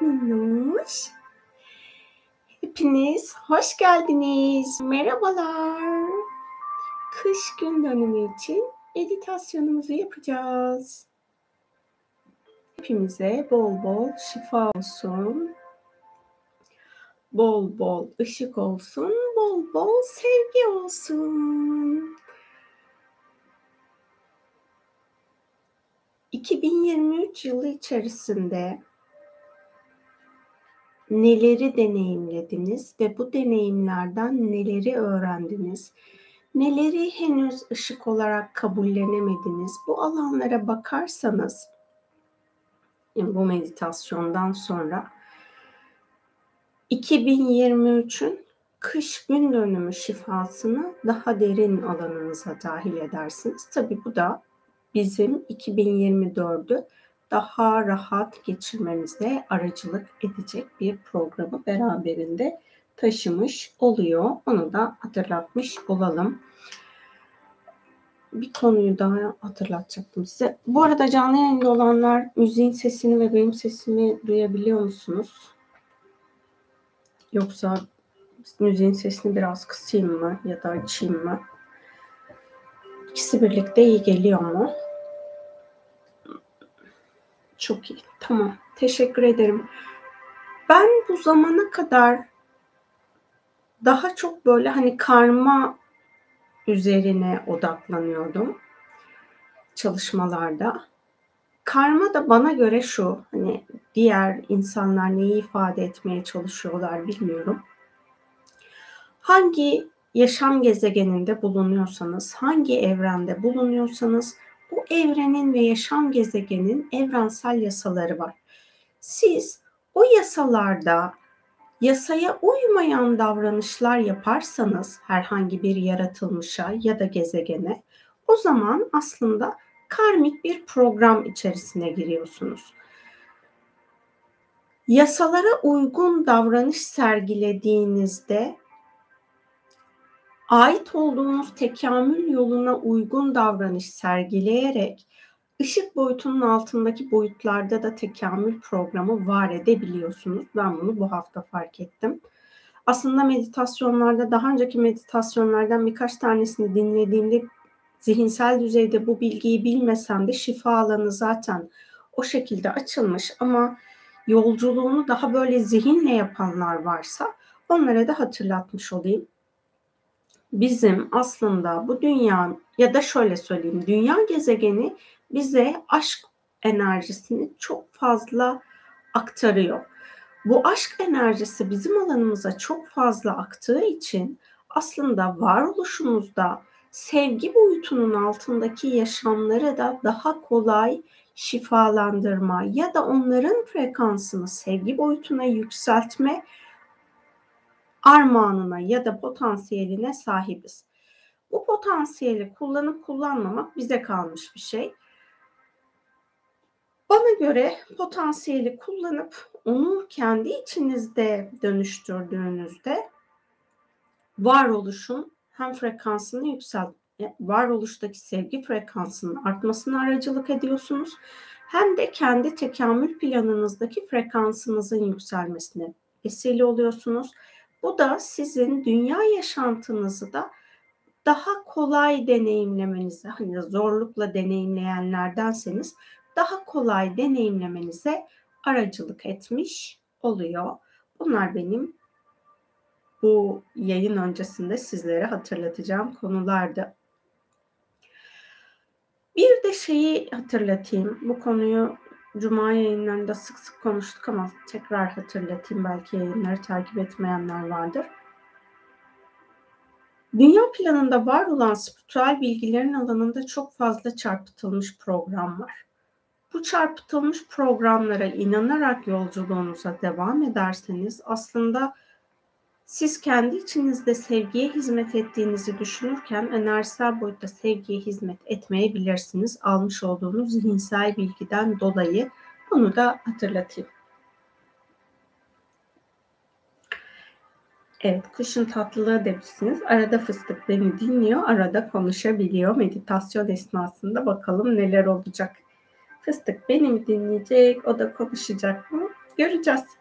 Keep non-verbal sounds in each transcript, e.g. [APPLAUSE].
Minnoş. Hepiniz hoş geldiniz. Merhabalar. Kış gün dönümü için meditasyonumuzu yapacağız. Hepimize bol bol şifa olsun. Bol bol ışık olsun. Bol bol sevgi olsun. 2023 yılı içerisinde neleri deneyimlediniz ve bu deneyimlerden neleri öğrendiniz? Neleri henüz ışık olarak kabullenemediniz? Bu alanlara bakarsanız bu meditasyondan sonra 2023'ün kış gün dönümü şifasını daha derin alanınıza dahil edersiniz. Tabii bu da bizim 2024'ü daha rahat geçirmemize aracılık edecek bir programı beraberinde taşımış oluyor. Onu da hatırlatmış olalım. Bir konuyu daha hatırlatacaktım size. Bu arada canlı yayında olanlar müziğin sesini ve benim sesimi duyabiliyor musunuz? Yoksa müziğin sesini biraz kısayım mı ya da açayım mı? İkisi birlikte iyi geliyor mu? Çok iyi. Tamam. Teşekkür ederim. Ben bu zamana kadar daha çok böyle hani karma üzerine odaklanıyordum çalışmalarda. Karma da bana göre şu, hani diğer insanlar neyi ifade etmeye çalışıyorlar bilmiyorum. Hangi yaşam gezegeninde bulunuyorsanız, hangi evrende bulunuyorsanız bu evrenin ve yaşam gezegenin evrensel yasaları var. Siz o yasalarda yasaya uymayan davranışlar yaparsanız herhangi bir yaratılmışa ya da gezegene o zaman aslında karmik bir program içerisine giriyorsunuz. Yasalara uygun davranış sergilediğinizde ait olduğunuz tekamül yoluna uygun davranış sergileyerek ışık boyutunun altındaki boyutlarda da tekamül programı var edebiliyorsunuz. Ben bunu bu hafta fark ettim. Aslında meditasyonlarda daha önceki meditasyonlardan birkaç tanesini dinlediğimde zihinsel düzeyde bu bilgiyi bilmesem de şifa alanı zaten o şekilde açılmış ama yolculuğunu daha böyle zihinle yapanlar varsa onlara da hatırlatmış olayım bizim aslında bu dünya ya da şöyle söyleyeyim dünya gezegeni bize aşk enerjisini çok fazla aktarıyor. Bu aşk enerjisi bizim alanımıza çok fazla aktığı için aslında varoluşumuzda sevgi boyutunun altındaki yaşamları da daha kolay şifalandırma ya da onların frekansını sevgi boyutuna yükseltme armağanına ya da potansiyeline sahibiz. Bu potansiyeli kullanıp kullanmamak bize kalmış bir şey. Bana göre potansiyeli kullanıp onu kendi içinizde dönüştürdüğünüzde varoluşun hem frekansını yükselt, varoluştaki sevgi frekansının artmasına aracılık ediyorsunuz hem de kendi tekamül planınızdaki frekansınızın yükselmesine vesile oluyorsunuz bu da sizin dünya yaşantınızı da daha kolay deneyimlemenize, hani zorlukla deneyimleyenlerdenseniz daha kolay deneyimlemenize aracılık etmiş oluyor. Bunlar benim bu yayın öncesinde sizlere hatırlatacağım konulardı. Bir de şeyi hatırlatayım. Bu konuyu Cuma yayınlarında sık sık konuştuk ama tekrar hatırlatayım belki yayınları takip etmeyenler vardır. Dünya planında var olan spiritüel bilgilerin alanında çok fazla çarpıtılmış program var. Bu çarpıtılmış programlara inanarak yolculuğunuza devam ederseniz aslında siz kendi içinizde sevgiye hizmet ettiğinizi düşünürken enerjisel boyutta sevgiye hizmet etmeyebilirsiniz. Almış olduğunuz zihinsel bilgiden dolayı bunu da hatırlatayım. Evet, kuşun tatlılığı demişsiniz. Arada fıstık beni dinliyor, arada konuşabiliyor. Meditasyon esnasında bakalım neler olacak. Fıstık beni mi dinleyecek, o da konuşacak mı? Göreceğiz.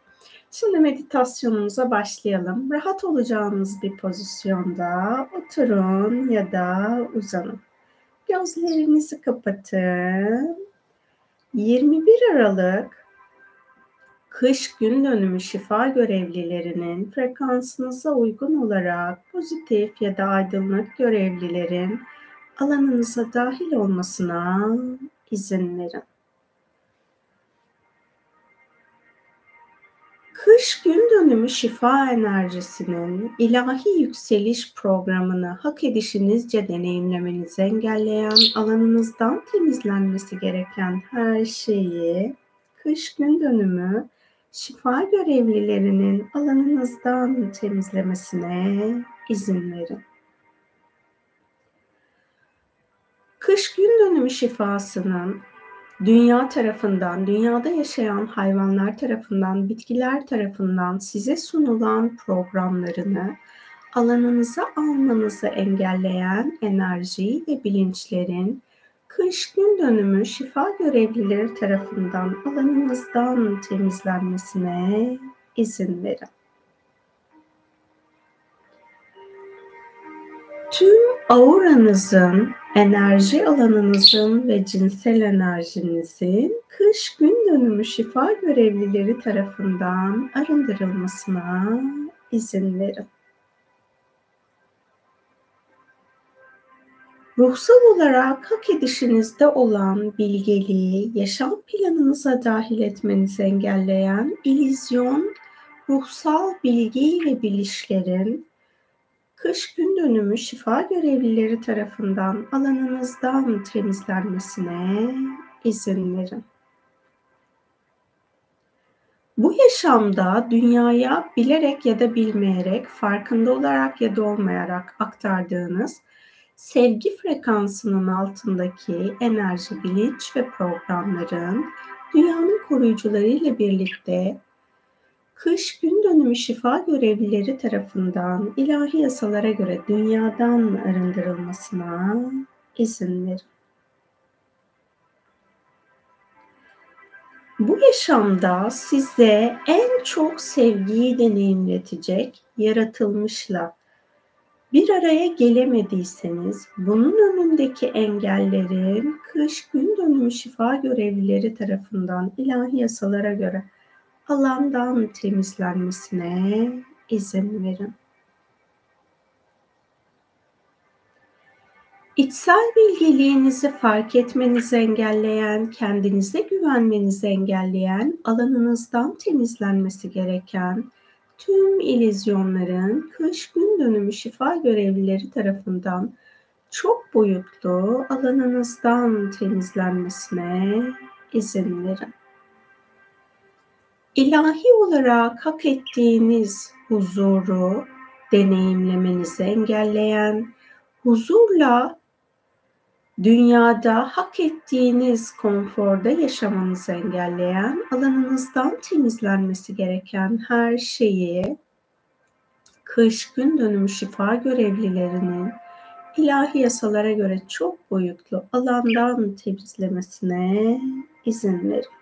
Şimdi meditasyonumuza başlayalım. Rahat olacağınız bir pozisyonda oturun ya da uzanın. Gözlerinizi kapatın. 21 Aralık kış gün dönümü şifa görevlilerinin frekansınıza uygun olarak pozitif ya da aydınlık görevlilerin alanınıza dahil olmasına izin verin. Kış gün dönümü şifa enerjisinin ilahi yükseliş programını hak edişinizce deneyimlemenizi engelleyen alanınızdan temizlenmesi gereken her şeyi kış gün dönümü şifa görevlilerinin alanınızdan temizlemesine izin verin. Kış gün dönümü şifasının dünya tarafından, dünyada yaşayan hayvanlar tarafından, bitkiler tarafından size sunulan programlarını alanınıza almanızı engelleyen enerji ve bilinçlerin kış gün dönümü şifa görevlileri tarafından alanınızdan temizlenmesine izin verin. Tüm auranızın, enerji alanınızın ve cinsel enerjinizin kış gün dönümü şifa görevlileri tarafından arındırılmasına izin verin. Ruhsal olarak hak edişinizde olan bilgeliği yaşam planınıza dahil etmenizi engelleyen ilizyon, ruhsal bilgi ve bilişlerin kış gün dönümü şifa görevlileri tarafından alanınızdan temizlenmesine izin verin. Bu yaşamda dünyaya bilerek ya da bilmeyerek, farkında olarak ya da olmayarak aktardığınız sevgi frekansının altındaki enerji, bilinç ve programların dünyanın koruyucuları ile birlikte kış gün dönümü şifa görevlileri tarafından ilahi yasalara göre dünyadan arındırılmasına izin verin. Bu yaşamda size en çok sevgiyi deneyimletecek yaratılmışla bir araya gelemediyseniz bunun önündeki engellerin kış gün dönümü şifa görevlileri tarafından ilahi yasalara göre alandan temizlenmesine izin verin. İçsel bilgeliğinizi fark etmenizi engelleyen, kendinize güvenmenizi engelleyen, alanınızdan temizlenmesi gereken tüm ilizyonların kış gün dönümü şifa görevlileri tarafından çok boyutlu alanınızdan temizlenmesine izin verin. İlahi olarak hak ettiğiniz huzuru deneyimlemenizi engelleyen, huzurla dünyada hak ettiğiniz konforda yaşamanızı engelleyen, alanınızdan temizlenmesi gereken her şeyi kış gün dönümü şifa görevlilerinin ilahi yasalara göre çok boyutlu alandan temizlemesine izin verin.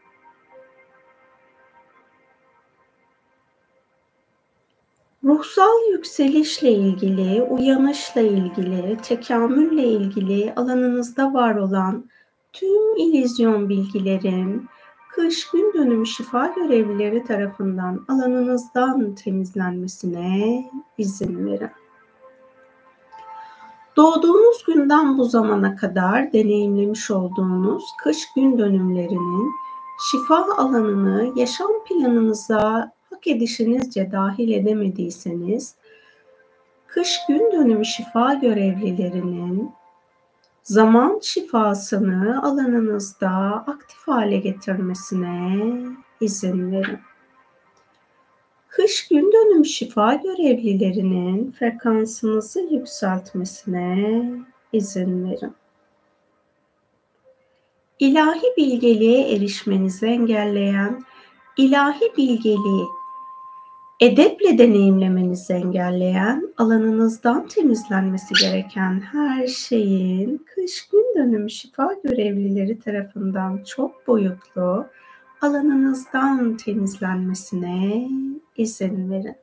Ruhsal yükselişle ilgili, uyanışla ilgili, tekamülle ilgili alanınızda var olan tüm ilizyon bilgilerin kış gün dönümü şifa görevlileri tarafından alanınızdan temizlenmesine izin verin. Doğduğunuz günden bu zamana kadar deneyimlemiş olduğunuz kış gün dönümlerinin şifa alanını yaşam planınıza hak edişinizce dahil edemediyseniz, kış gün dönümü şifa görevlilerinin zaman şifasını alanınızda aktif hale getirmesine izin verin. Kış gün dönüm şifa görevlilerinin frekansınızı yükseltmesine izin verin. İlahi bilgeliğe erişmenizi engelleyen ilahi bilgeliği edeple deneyimlemenizi engelleyen, alanınızdan temizlenmesi gereken her şeyin kış gün dönümü şifa görevlileri tarafından çok boyutlu alanınızdan temizlenmesine izin verin.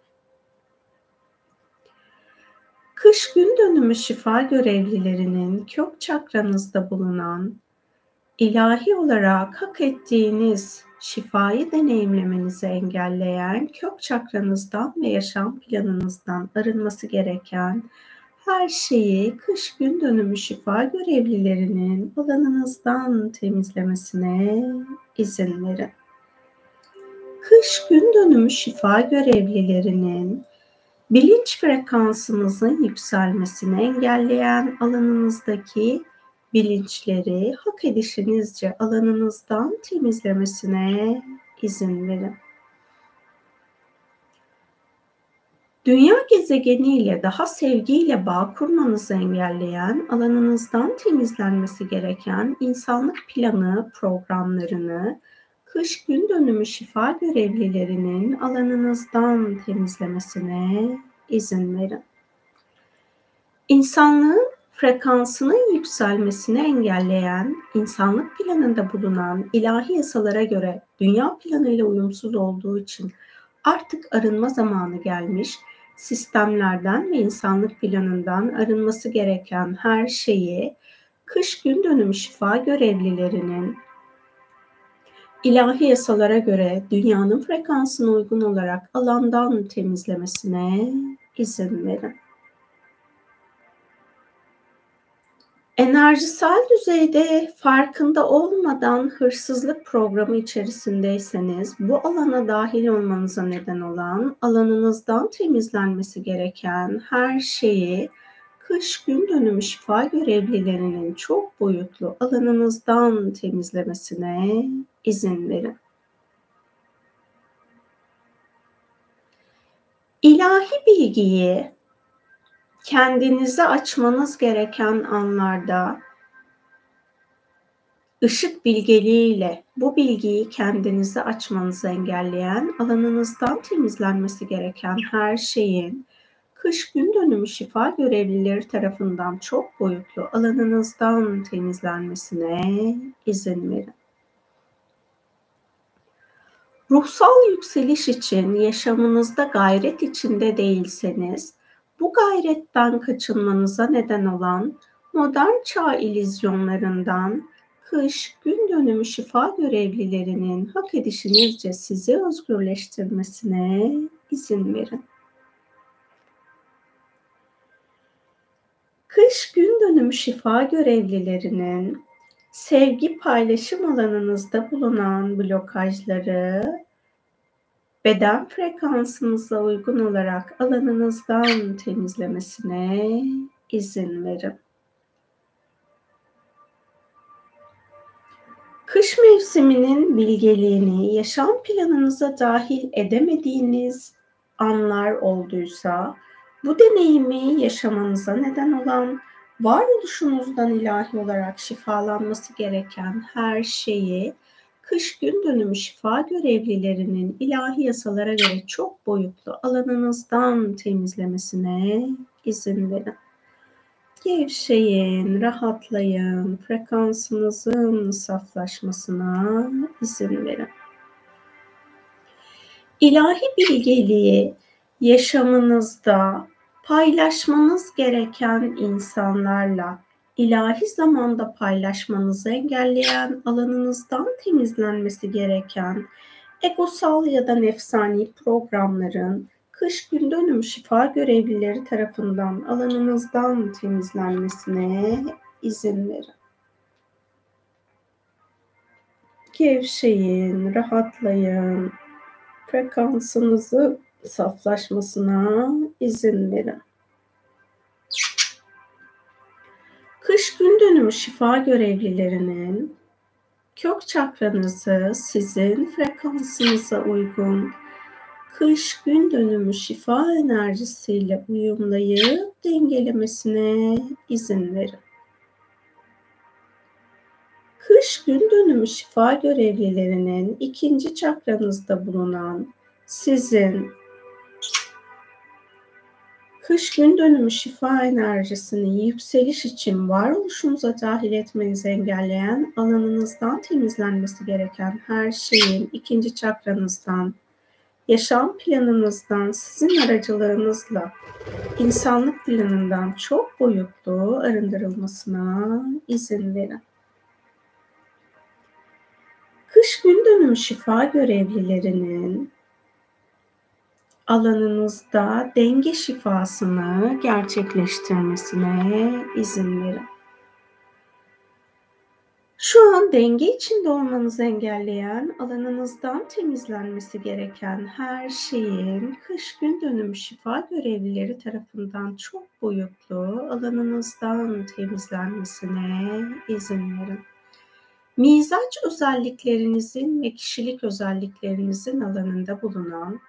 Kış gün dönümü şifa görevlilerinin kök çakranızda bulunan ilahi olarak hak ettiğiniz şifayı deneyimlemenizi engelleyen kök çakranızdan ve yaşam planınızdan arınması gereken her şeyi kış gün dönümü şifa görevlilerinin alanınızdan temizlemesine izin verin. Kış gün dönümü şifa görevlilerinin bilinç frekansınızın yükselmesini engelleyen alanınızdaki bilinçleri hak edişinizce alanınızdan temizlemesine izin verin. Dünya gezegeniyle daha sevgiyle bağ kurmanızı engelleyen, alanınızdan temizlenmesi gereken insanlık planı programlarını, kış gün dönümü şifa görevlilerinin alanınızdan temizlemesine izin verin. İnsanlığın frekansının yükselmesini engelleyen, insanlık planında bulunan ilahi yasalara göre dünya planıyla uyumsuz olduğu için artık arınma zamanı gelmiş, sistemlerden ve insanlık planından arınması gereken her şeyi kış gün dönümü şifa görevlilerinin ilahi yasalara göre dünyanın frekansına uygun olarak alandan temizlemesine izin verin. Enerjisel düzeyde farkında olmadan hırsızlık programı içerisindeyseniz bu alana dahil olmanıza neden olan alanınızdan temizlenmesi gereken her şeyi kış gün dönümü şifa görevlilerinin çok boyutlu alanınızdan temizlemesine izin verin. İlahi bilgiyi kendinizi açmanız gereken anlarda ışık bilgeliğiyle bu bilgiyi kendinizi açmanızı engelleyen, alanınızdan temizlenmesi gereken her şeyin kış gün dönümü şifa görevlileri tarafından çok boyutlu alanınızdan temizlenmesine izin verin. Ruhsal yükseliş için yaşamınızda gayret içinde değilseniz, bu gayretten kaçınmanıza neden olan modern çağ ilizyonlarından kış gün dönümü şifa görevlilerinin hak edişinizce sizi özgürleştirmesine izin verin. Kış gün dönümü şifa görevlilerinin sevgi paylaşım alanınızda bulunan blokajları beden frekansınıza uygun olarak alanınızdan temizlemesine izin verin. Kış mevsiminin bilgeliğini yaşam planınıza dahil edemediğiniz anlar olduysa bu deneyimi yaşamanıza neden olan varoluşunuzdan ilahi olarak şifalanması gereken her şeyi kış gün dönümü şifa görevlilerinin ilahi yasalara göre çok boyutlu alanınızdan temizlemesine izin verin. Gevşeyin, rahatlayın, frekansınızın saflaşmasına izin verin. İlahi bilgeliği yaşamınızda paylaşmanız gereken insanlarla ilahi zamanda paylaşmanızı engelleyen, alanınızdan temizlenmesi gereken egosal ya da nefsani programların kış gün dönüm şifa görevlileri tarafından alanınızdan temizlenmesine izin verin. Gevşeyin, rahatlayın, frekansınızı saflaşmasına izin verin. Kış gün dönümü şifa görevlilerinin kök çakranızı sizin frekansınıza uygun kış gün dönümü şifa enerjisiyle uyumlayıp dengelemesine izin verin. Kış gün dönümü şifa görevlilerinin ikinci çakranızda bulunan sizin Kış gün dönümü şifa enerjisini yükseliş için varoluşunuza dahil etmenizi engelleyen alanınızdan temizlenmesi gereken her şeyin ikinci çakranızdan, yaşam planınızdan, sizin aracılığınızla insanlık planından çok boyutlu arındırılmasına izin verin. Kış gün dönümü şifa görevlilerinin alanınızda denge şifasını gerçekleştirmesine izin verin. Şu an denge içinde olmanızı engelleyen, alanınızdan temizlenmesi gereken her şeyin kış gün dönümü şifa görevlileri tarafından çok boyutlu alanınızdan temizlenmesine izin verin. Mizaç özelliklerinizin ve kişilik özelliklerinizin alanında bulunan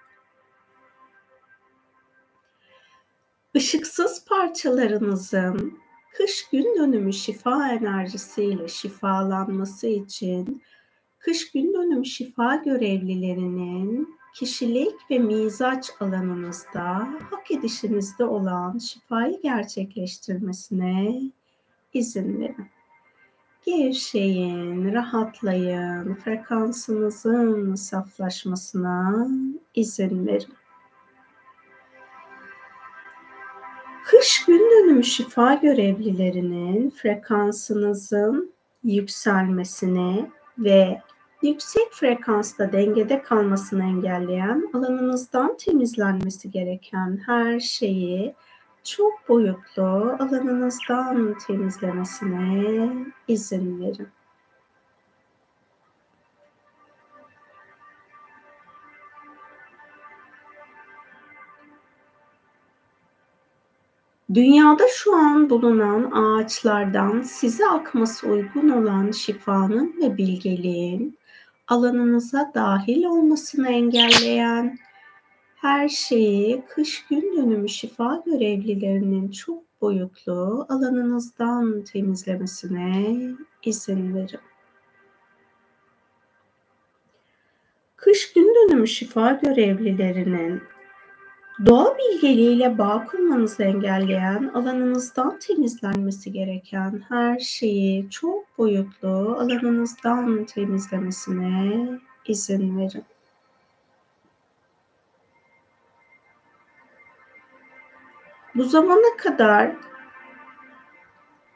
ışıksız parçalarınızın kış gün dönümü şifa enerjisiyle şifalanması için kış gün dönümü şifa görevlilerinin kişilik ve mizaç alanınızda hak edişinizde olan şifayı gerçekleştirmesine izin verin. Gevşeyin, rahatlayın, frekansınızın saflaşmasına izin verin. Kış gün dönümü şifa görevlilerinin frekansınızın yükselmesine ve yüksek frekansta dengede kalmasını engelleyen alanınızdan temizlenmesi gereken her şeyi çok boyutlu alanınızdan temizlemesine izin verin. Dünyada şu an bulunan ağaçlardan size akması uygun olan şifanın ve bilgeliğin alanınıza dahil olmasını engelleyen her şeyi kış gün dönümü şifa görevlilerinin çok boyutlu alanınızdan temizlemesine izin verin. Kış gün dönümü şifa görevlilerinin doğa bilgeliğiyle bağ kurmanızı engelleyen, alanınızdan temizlenmesi gereken her şeyi çok boyutlu alanınızdan temizlemesine izin verin. Bu zamana kadar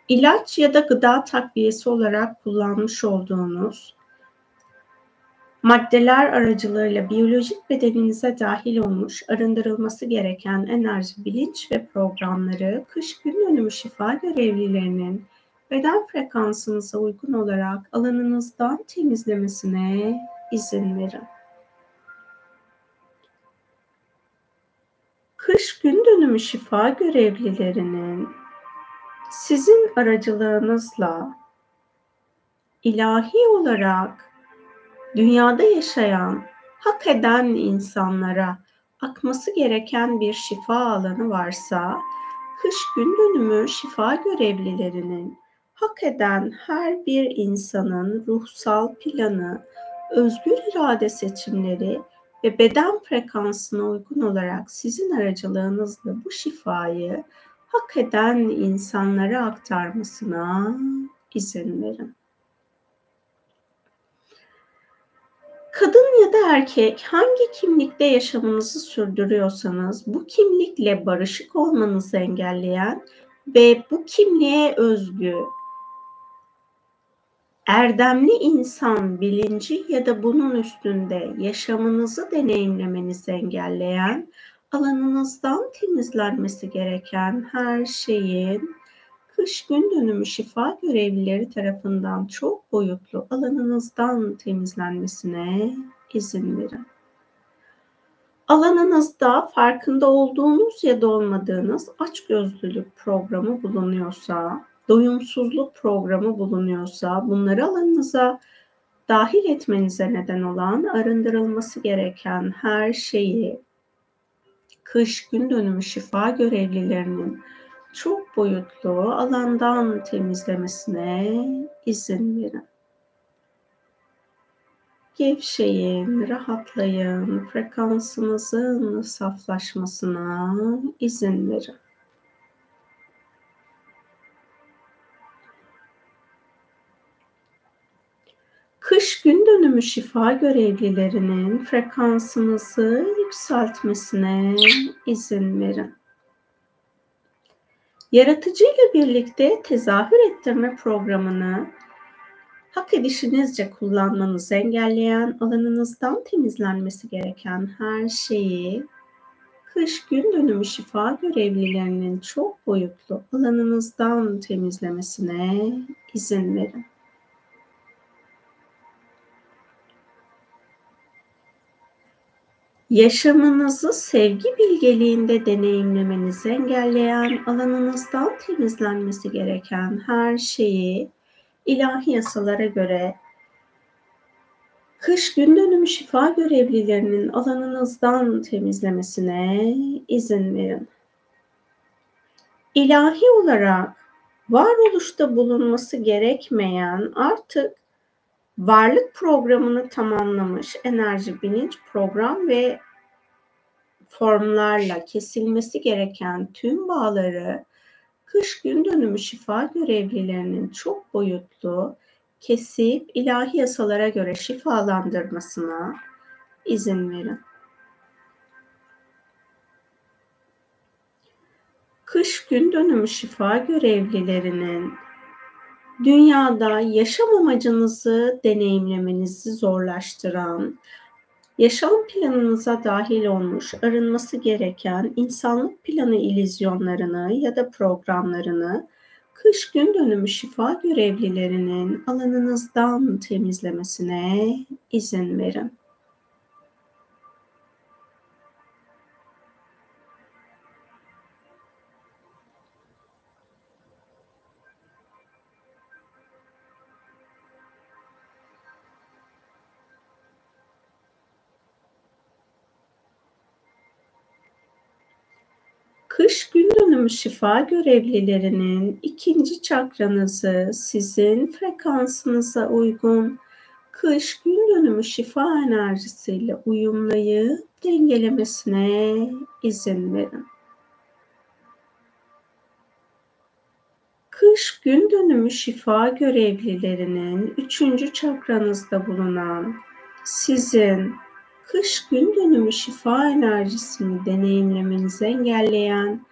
ilaç ya da gıda takviyesi olarak kullanmış olduğunuz maddeler aracılığıyla biyolojik bedeninize dahil olmuş, arındırılması gereken enerji, bilinç ve programları kış gün dönümü şifa görevlilerinin beden frekansınıza uygun olarak alanınızdan temizlemesine izin verin. Kış gün dönümü şifa görevlilerinin sizin aracılığınızla ilahi olarak dünyada yaşayan, hak eden insanlara akması gereken bir şifa alanı varsa, kış gün dönümü şifa görevlilerinin hak eden her bir insanın ruhsal planı, özgür irade seçimleri ve beden frekansına uygun olarak sizin aracılığınızla bu şifayı hak eden insanlara aktarmasına izin verin. Kadın ya da erkek hangi kimlikte yaşamınızı sürdürüyorsanız bu kimlikle barışık olmanızı engelleyen ve bu kimliğe özgü erdemli insan bilinci ya da bunun üstünde yaşamınızı deneyimlemenizi engelleyen alanınızdan temizlenmesi gereken her şeyin kış gün dönümü şifa görevlileri tarafından çok boyutlu alanınızdan temizlenmesine izin verin. Alanınızda farkında olduğunuz ya da olmadığınız açgözlülük programı bulunuyorsa, doyumsuzluk programı bulunuyorsa bunları alanınıza dahil etmenize neden olan arındırılması gereken her şeyi kış gün dönümü şifa görevlilerinin çok boyutlu alandan temizlemesine izin verin. Gevşeyin, rahatlayın, frekansınızın saflaşmasına izin verin. Kış gün dönümü şifa görevlilerinin frekansınızı yükseltmesine izin verin. Yaratıcı ile birlikte tezahür ettirme programını hak edişinizce kullanmanızı engelleyen alanınızdan temizlenmesi gereken her şeyi kış gün dönümü şifa görevlilerinin çok boyutlu alanınızdan temizlemesine izin verin. Yaşamınızı sevgi bilgeliğinde deneyimlemenizi engelleyen alanınızdan temizlenmesi gereken her şeyi ilahi yasalara göre kış gün dönümü şifa görevlilerinin alanınızdan temizlemesine izin verin. İlahi olarak varoluşta bulunması gerekmeyen artık varlık programını tamamlamış enerji, bilinç, program ve formlarla kesilmesi gereken tüm bağları kış gün dönümü şifa görevlilerinin çok boyutlu kesip ilahi yasalara göre şifalandırmasına izin verin. Kış gün dönümü şifa görevlilerinin dünyada yaşam amacınızı deneyimlemenizi zorlaştıran, yaşam planınıza dahil olmuş, arınması gereken insanlık planı ilizyonlarını ya da programlarını kış gün dönümü şifa görevlilerinin alanınızdan temizlemesine izin verin. Kış gün dönümü şifa görevlilerinin ikinci çakranızı sizin frekansınıza uygun kış gün dönümü şifa enerjisiyle uyumlayıp dengelemesine izin verin. Kış gün dönümü şifa görevlilerinin üçüncü çakranızda bulunan sizin kış gün dönümü şifa enerjisini deneyimlemenizi engelleyen,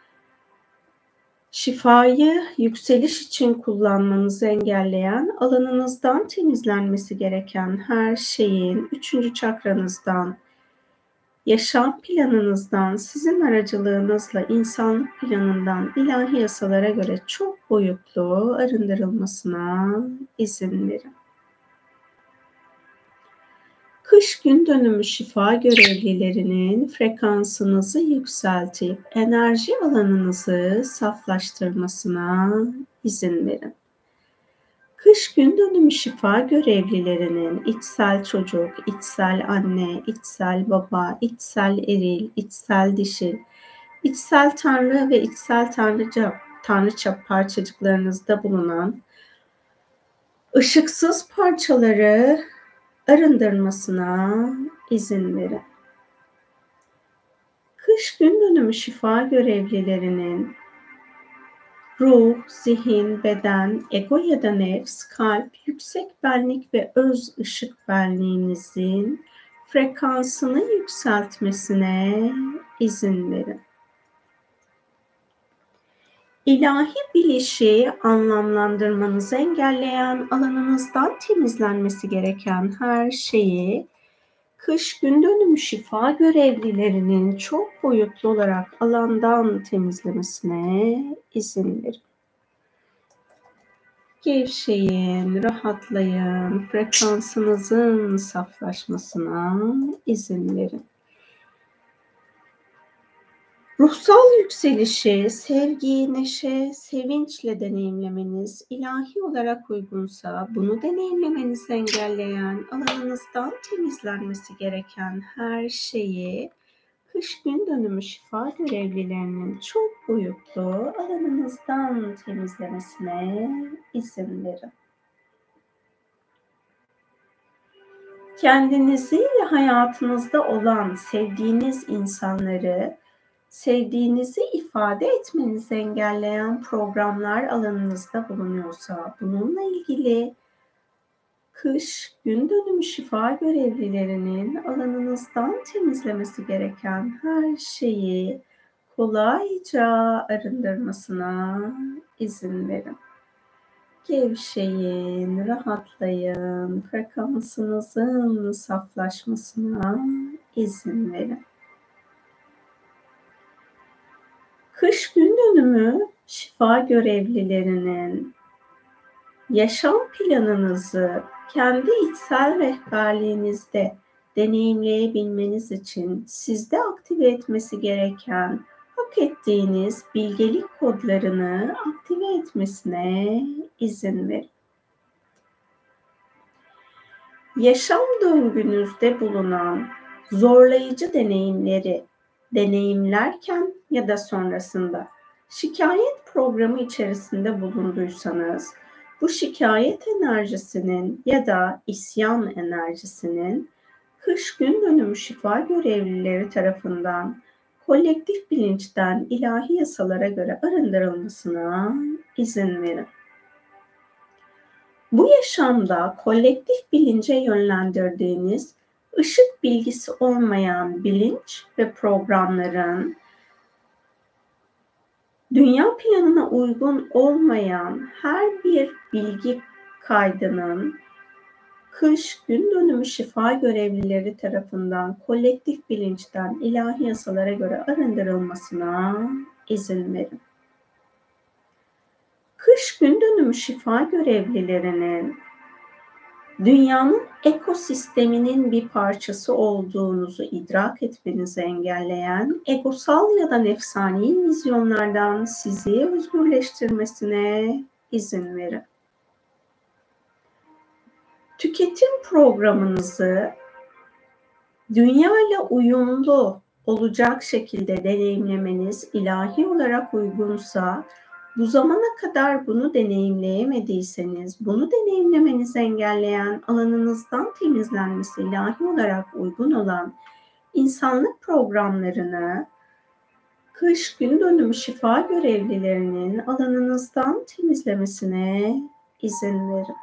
şifayı yükseliş için kullanmanızı engelleyen, alanınızdan temizlenmesi gereken her şeyin üçüncü çakranızdan, yaşam planınızdan, sizin aracılığınızla insanlık planından ilahi yasalara göre çok boyutlu arındırılmasına izin verin. Kış gün dönümü şifa görevlilerinin frekansınızı yükseltip enerji alanınızı saflaştırmasına izin verin. Kış gün dönümü şifa görevlilerinin içsel çocuk, içsel anne, içsel baba, içsel eril, içsel dişil, içsel tanrı ve içsel tanrıca, tanrıça parçacıklarınızda bulunan ışıksız parçaları arındırmasına izin verin. Kış gün dönümü şifa görevlilerinin ruh, zihin, beden, ego ya da nefs, kalp, yüksek benlik ve öz ışık benliğinizin frekansını yükseltmesine izin verin ilahi bilişi anlamlandırmanızı engelleyen alanınızdan temizlenmesi gereken her şeyi kış gün dönümü şifa görevlilerinin çok boyutlu olarak alandan temizlemesine izin verin. Gevşeyin, rahatlayın, frekansınızın saflaşmasına izin verin. Ruhsal yükselişi, sevgi, neşe, sevinçle deneyimlemeniz ilahi olarak uygunsa bunu deneyimlemenizi engelleyen alanınızdan temizlenmesi gereken her şeyi kış gün dönümü şifa görevlilerinin çok boyutlu alanınızdan temizlemesine izin verin. kendinizi ve hayatınızda olan sevdiğiniz insanları sevdiğinizi ifade etmenizi engelleyen programlar alanınızda bulunuyorsa bununla ilgili kış gün dönümü şifa görevlilerinin alanınızdan temizlemesi gereken her şeyi kolayca arındırmasına izin verin. Gevşeyin, rahatlayın, frekansınızın saflaşmasına izin verin. Kış gün dönümü şifa görevlilerinin yaşam planınızı kendi içsel rehberliğinizde deneyimleyebilmeniz için sizde aktive etmesi gereken hak ettiğiniz bilgelik kodlarını aktive etmesine izin verin. Yaşam döngünüzde bulunan zorlayıcı deneyimleri deneyimlerken ya da sonrasında şikayet programı içerisinde bulunduysanız bu şikayet enerjisinin ya da isyan enerjisinin kış gün dönümü şifa görevlileri tarafından kolektif bilinçten ilahi yasalara göre arındırılmasına izin verin. Bu yaşamda kolektif bilince yönlendirdiğiniz ışık bilgisi olmayan bilinç ve programların dünya planına uygun olmayan her bir bilgi kaydının kış gün dönümü şifa görevlileri tarafından kolektif bilinçten ilahi yasalara göre arındırılmasına izin verin. Kış gün dönümü şifa görevlilerinin dünyanın ekosisteminin bir parçası olduğunuzu idrak etmenizi engelleyen egosal ya da nefsani vizyonlardan sizi özgürleştirmesine izin verin. Tüketim programınızı dünya ile uyumlu olacak şekilde deneyimlemeniz ilahi olarak uygunsa bu zamana kadar bunu deneyimleyemediyseniz, bunu deneyimlemenizi engelleyen alanınızdan temizlenmesi ilahi olarak uygun olan insanlık programlarını kış gün dönümü şifa görevlilerinin alanınızdan temizlemesine izin verin.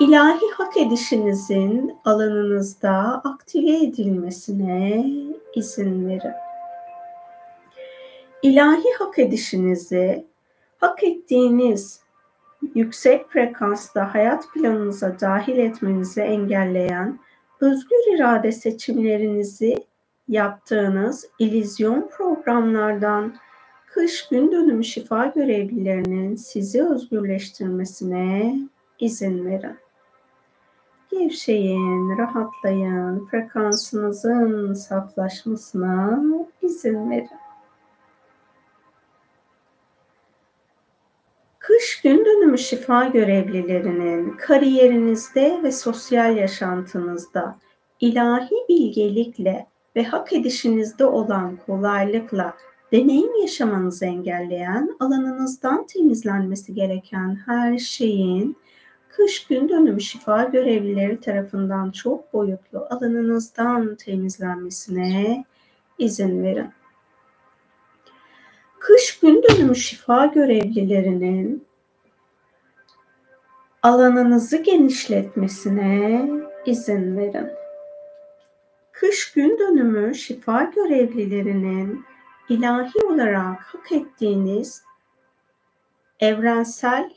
İlahi hak edişinizin alanınızda aktive edilmesine izin verin ilahi hak edişinizi, hak ettiğiniz yüksek frekansta hayat planınıza dahil etmenizi engelleyen özgür irade seçimlerinizi yaptığınız ilizyon programlardan kış gün dönümü şifa görevlilerinin sizi özgürleştirmesine izin verin. Gevşeyin, rahatlayın, frekansınızın saflaşmasına izin verin. Kış gün dönümü şifa görevlilerinin kariyerinizde ve sosyal yaşantınızda ilahi bilgelikle ve hak edişinizde olan kolaylıkla deneyim yaşamanızı engelleyen, alanınızdan temizlenmesi gereken her şeyin kış gün dönümü şifa görevlileri tarafından çok boyutlu alanınızdan temizlenmesine izin verin kış gün dönümü şifa görevlilerinin alanınızı genişletmesine izin verin. Kış gün dönümü şifa görevlilerinin ilahi olarak hak ettiğiniz evrensel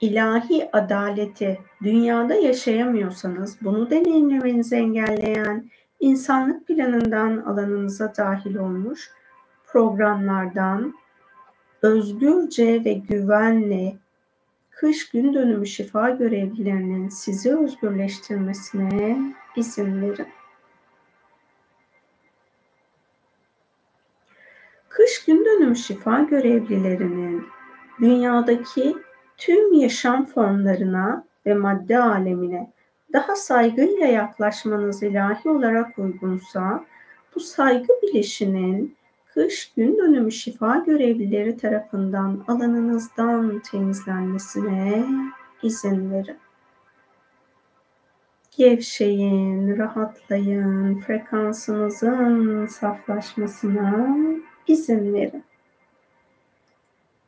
ilahi adaleti dünyada yaşayamıyorsanız bunu deneyimlemenizi engelleyen insanlık planından alanınıza dahil olmuş programlardan özgürce ve güvenli kış gün dönümü şifa görevlilerinin sizi özgürleştirmesine izin verin. Kış gün dönümü şifa görevlilerinin dünyadaki tüm yaşam formlarına ve madde alemine daha saygıyla yaklaşmanız ilahi olarak uygunsa bu saygı bilişinin kış gün dönümü şifa görevlileri tarafından alanınızdan temizlenmesine izin verin. Gevşeyin, rahatlayın, frekansınızın saflaşmasına izin verin.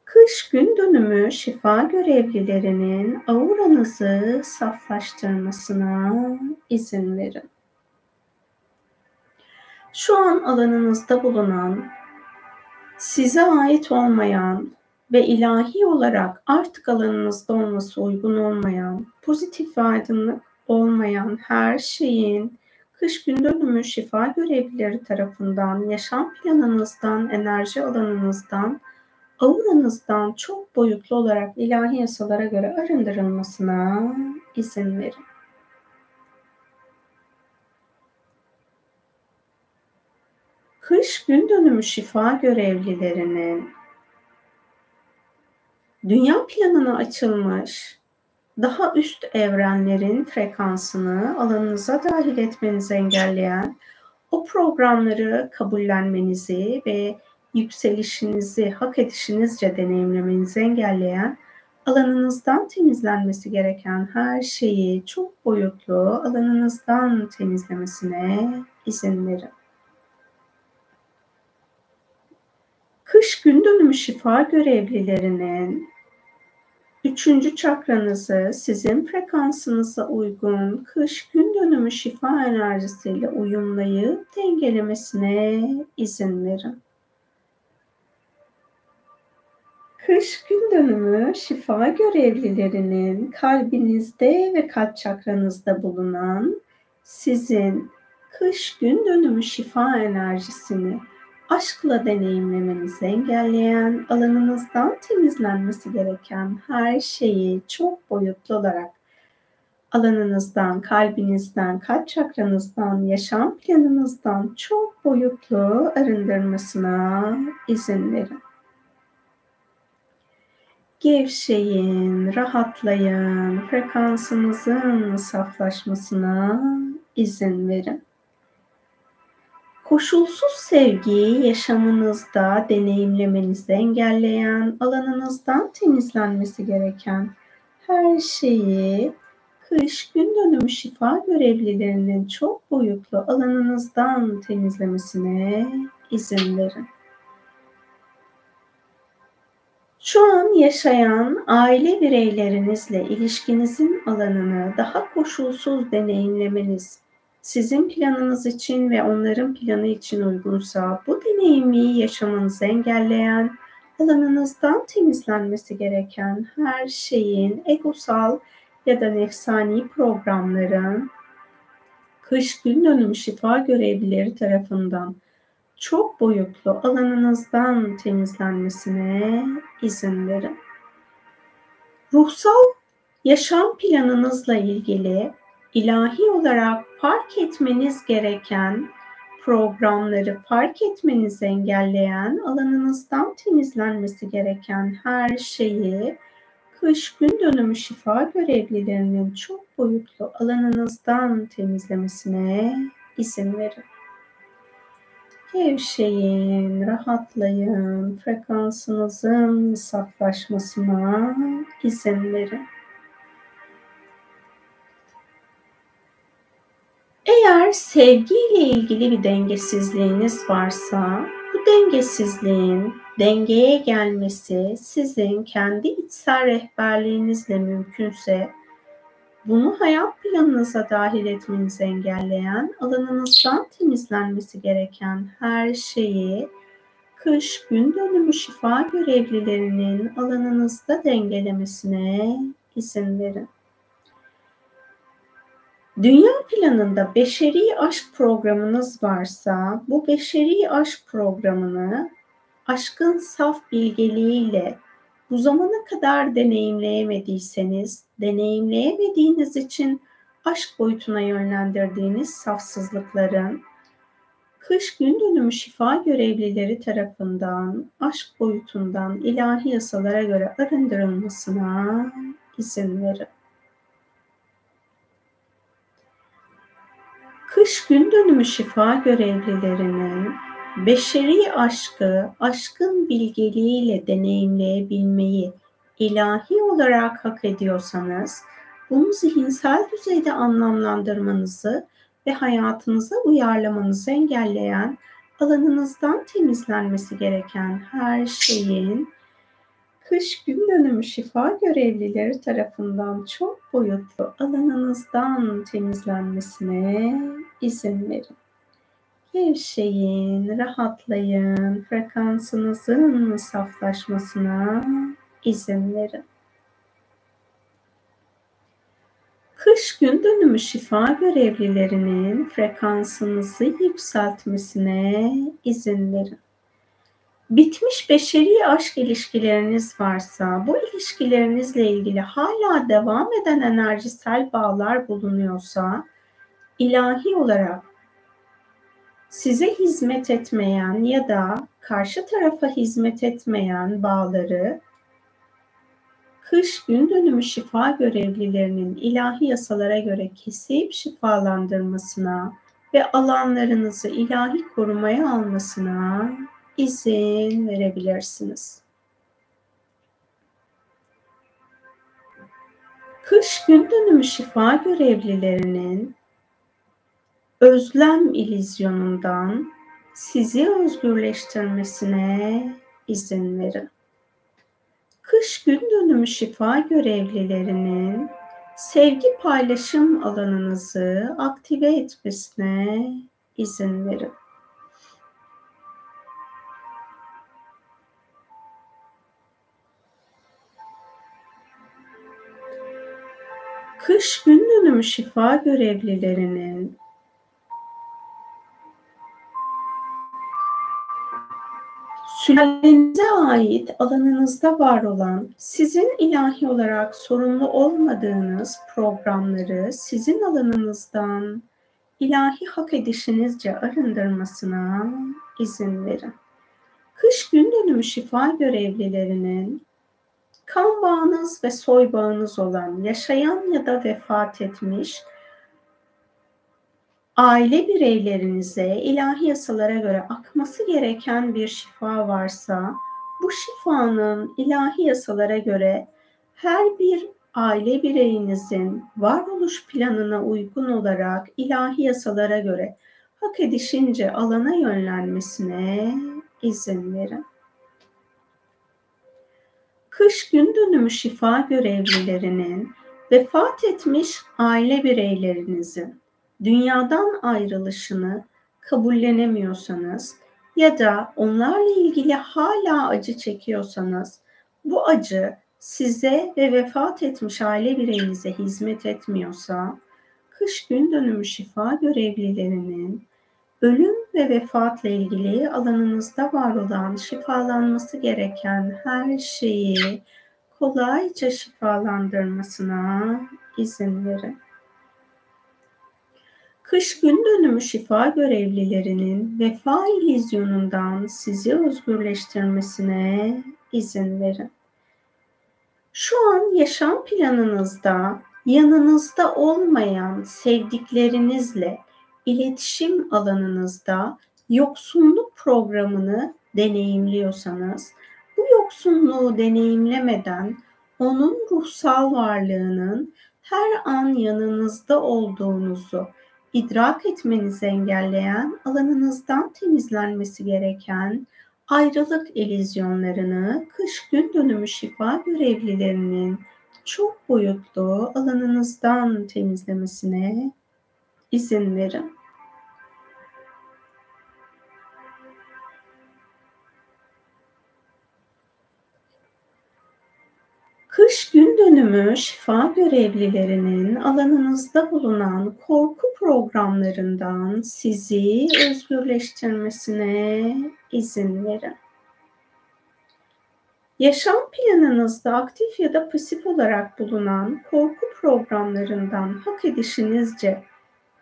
Kış gün dönümü şifa görevlilerinin auranızı saflaştırmasına izin verin. Şu an alanınızda bulunan, size ait olmayan ve ilahi olarak artık alanınızda olması uygun olmayan, pozitif ve aydınlık olmayan her şeyin kış gün dönümü şifa görevlileri tarafından, yaşam planınızdan, enerji alanınızdan, auranızdan çok boyutlu olarak ilahi yasalara göre arındırılmasına izin verin. Kış gün dönümü şifa görevlilerinin dünya planına açılmış daha üst evrenlerin frekansını alanınıza dahil etmenizi engelleyen o programları kabullenmenizi ve yükselişinizi hak edişinizce deneyimlemenizi engelleyen alanınızdan temizlenmesi gereken her şeyi çok boyutlu alanınızdan temizlemesine izin verin. Kış gün dönümü şifa görevlilerinin üçüncü çakranızı sizin frekansınıza uygun kış gün dönümü şifa enerjisiyle uyumlayıp dengelemesine izin verin. Kış gün dönümü şifa görevlilerinin kalbinizde ve kalp çakranızda bulunan sizin kış gün dönümü şifa enerjisini aşkla deneyimlemenizi engelleyen, alanınızdan temizlenmesi gereken her şeyi çok boyutlu olarak alanınızdan, kalbinizden, kalp çakranızdan, yaşam planınızdan çok boyutlu arındırmasına izin verin. Gevşeyin, rahatlayın, frekansınızın saflaşmasına izin verin. Koşulsuz sevgiyi yaşamınızda deneyimlemenizi engelleyen, alanınızdan temizlenmesi gereken her şeyi kış gün dönümü şifa görevlilerinin çok boyutlu alanınızdan temizlemesine izin verin. Şu an yaşayan aile bireylerinizle ilişkinizin alanını daha koşulsuz deneyimlemeniz sizin planınız için ve onların planı için uygunsa bu deneyimi yaşamanızı engelleyen, alanınızdan temizlenmesi gereken her şeyin egosal ya da nefsani programların kış gün dönüm şifa görevlileri tarafından çok boyutlu alanınızdan temizlenmesine izin verin. Ruhsal yaşam planınızla ilgili ilahi olarak fark etmeniz gereken programları fark etmenizi engelleyen, alanınızdan temizlenmesi gereken her şeyi kış gün dönümü şifa görevlilerinin çok boyutlu alanınızdan temizlemesine izin verin. Gevşeyin, rahatlayın, frekansınızın saflaşmasına izin verin. Eğer sevgiyle ilgili bir dengesizliğiniz varsa, bu dengesizliğin dengeye gelmesi sizin kendi içsel rehberliğinizle mümkünse bunu hayat planınıza dahil etmenizi engelleyen, alanınızdan temizlenmesi gereken her şeyi kış gün dönümü şifa görevlilerinin alanınızda dengelemesine izin verin. Dünya planında beşeri aşk programınız varsa bu beşeri aşk programını aşkın saf bilgeliğiyle bu zamana kadar deneyimleyemediyseniz, deneyimleyemediğiniz için aşk boyutuna yönlendirdiğiniz safsızlıkların kış gün dönümü şifa görevlileri tarafından aşk boyutundan ilahi yasalara göre arındırılmasına izin verin. Kış gün dönümü şifa görevlilerinin beşeri aşkı, aşkın bilgeliğiyle deneyimleyebilmeyi ilahi olarak hak ediyorsanız, Bunu zihinsel düzeyde anlamlandırmanızı ve hayatınıza uyarlamanızı engelleyen, alanınızdan temizlenmesi gereken her şeyin kış gün dönümü şifa görevlileri tarafından çok boyutlu alanınızdan temizlenmesine izin verin. Gevşeyin, rahatlayın, frekansınızın saflaşmasına izin verin. Kış gün dönümü şifa görevlilerinin frekansınızı yükseltmesine izin verin. Bitmiş beşeri aşk ilişkileriniz varsa, bu ilişkilerinizle ilgili hala devam eden enerjisel bağlar bulunuyorsa, ilahi olarak size hizmet etmeyen ya da karşı tarafa hizmet etmeyen bağları kış gün dönümü şifa görevlilerinin ilahi yasalara göre kesip şifalandırmasına ve alanlarınızı ilahi korumaya almasına izin verebilirsiniz. Kış gün dönümü şifa görevlilerinin özlem ilizyonundan sizi özgürleştirmesine izin verin. Kış gün dönümü şifa görevlilerinin sevgi paylaşım alanınızı aktive etmesine izin verin. Kış gün dönümü şifa görevlilerinin Sülalenize ait alanınızda var olan, sizin ilahi olarak sorumlu olmadığınız programları sizin alanınızdan ilahi hak edişinizce arındırmasına izin verin. Kış gün dönümü şifa görevlilerinin kan bağınız ve soy bağınız olan yaşayan ya da vefat etmiş aile bireylerinize ilahi yasalara göre akması gereken bir şifa varsa bu şifanın ilahi yasalara göre her bir aile bireyinizin varoluş planına uygun olarak ilahi yasalara göre hak edişince alana yönlenmesine izin verin. Kış gün dönümü şifa görevlilerinin vefat etmiş aile bireylerinizin dünyadan ayrılışını kabullenemiyorsanız ya da onlarla ilgili hala acı çekiyorsanız bu acı size ve vefat etmiş aile bireyinize hizmet etmiyorsa kış gün dönümü şifa görevlilerinin ölüm ve vefatla ilgili alanınızda var olan şifalanması gereken her şeyi kolayca şifalandırmasına izin verin. Kış gün dönümü şifa görevlilerinin vefa ilizyonundan sizi özgürleştirmesine izin verin. Şu an yaşam planınızda yanınızda olmayan sevdiklerinizle iletişim alanınızda yoksunluk programını deneyimliyorsanız bu yoksunluğu deneyimlemeden onun ruhsal varlığının her an yanınızda olduğunuzu idrak etmenizi engelleyen, alanınızdan temizlenmesi gereken ayrılık elizyonlarını kış gün dönümü şifa görevlilerinin çok boyutlu alanınızdan temizlemesine izin verin. Kış gün dönümü şifa görevlilerinin alanınızda bulunan korku programlarından sizi özgürleştirmesine izin verin. Yaşam planınızda aktif ya da pasif olarak bulunan korku programlarından hak edişinizce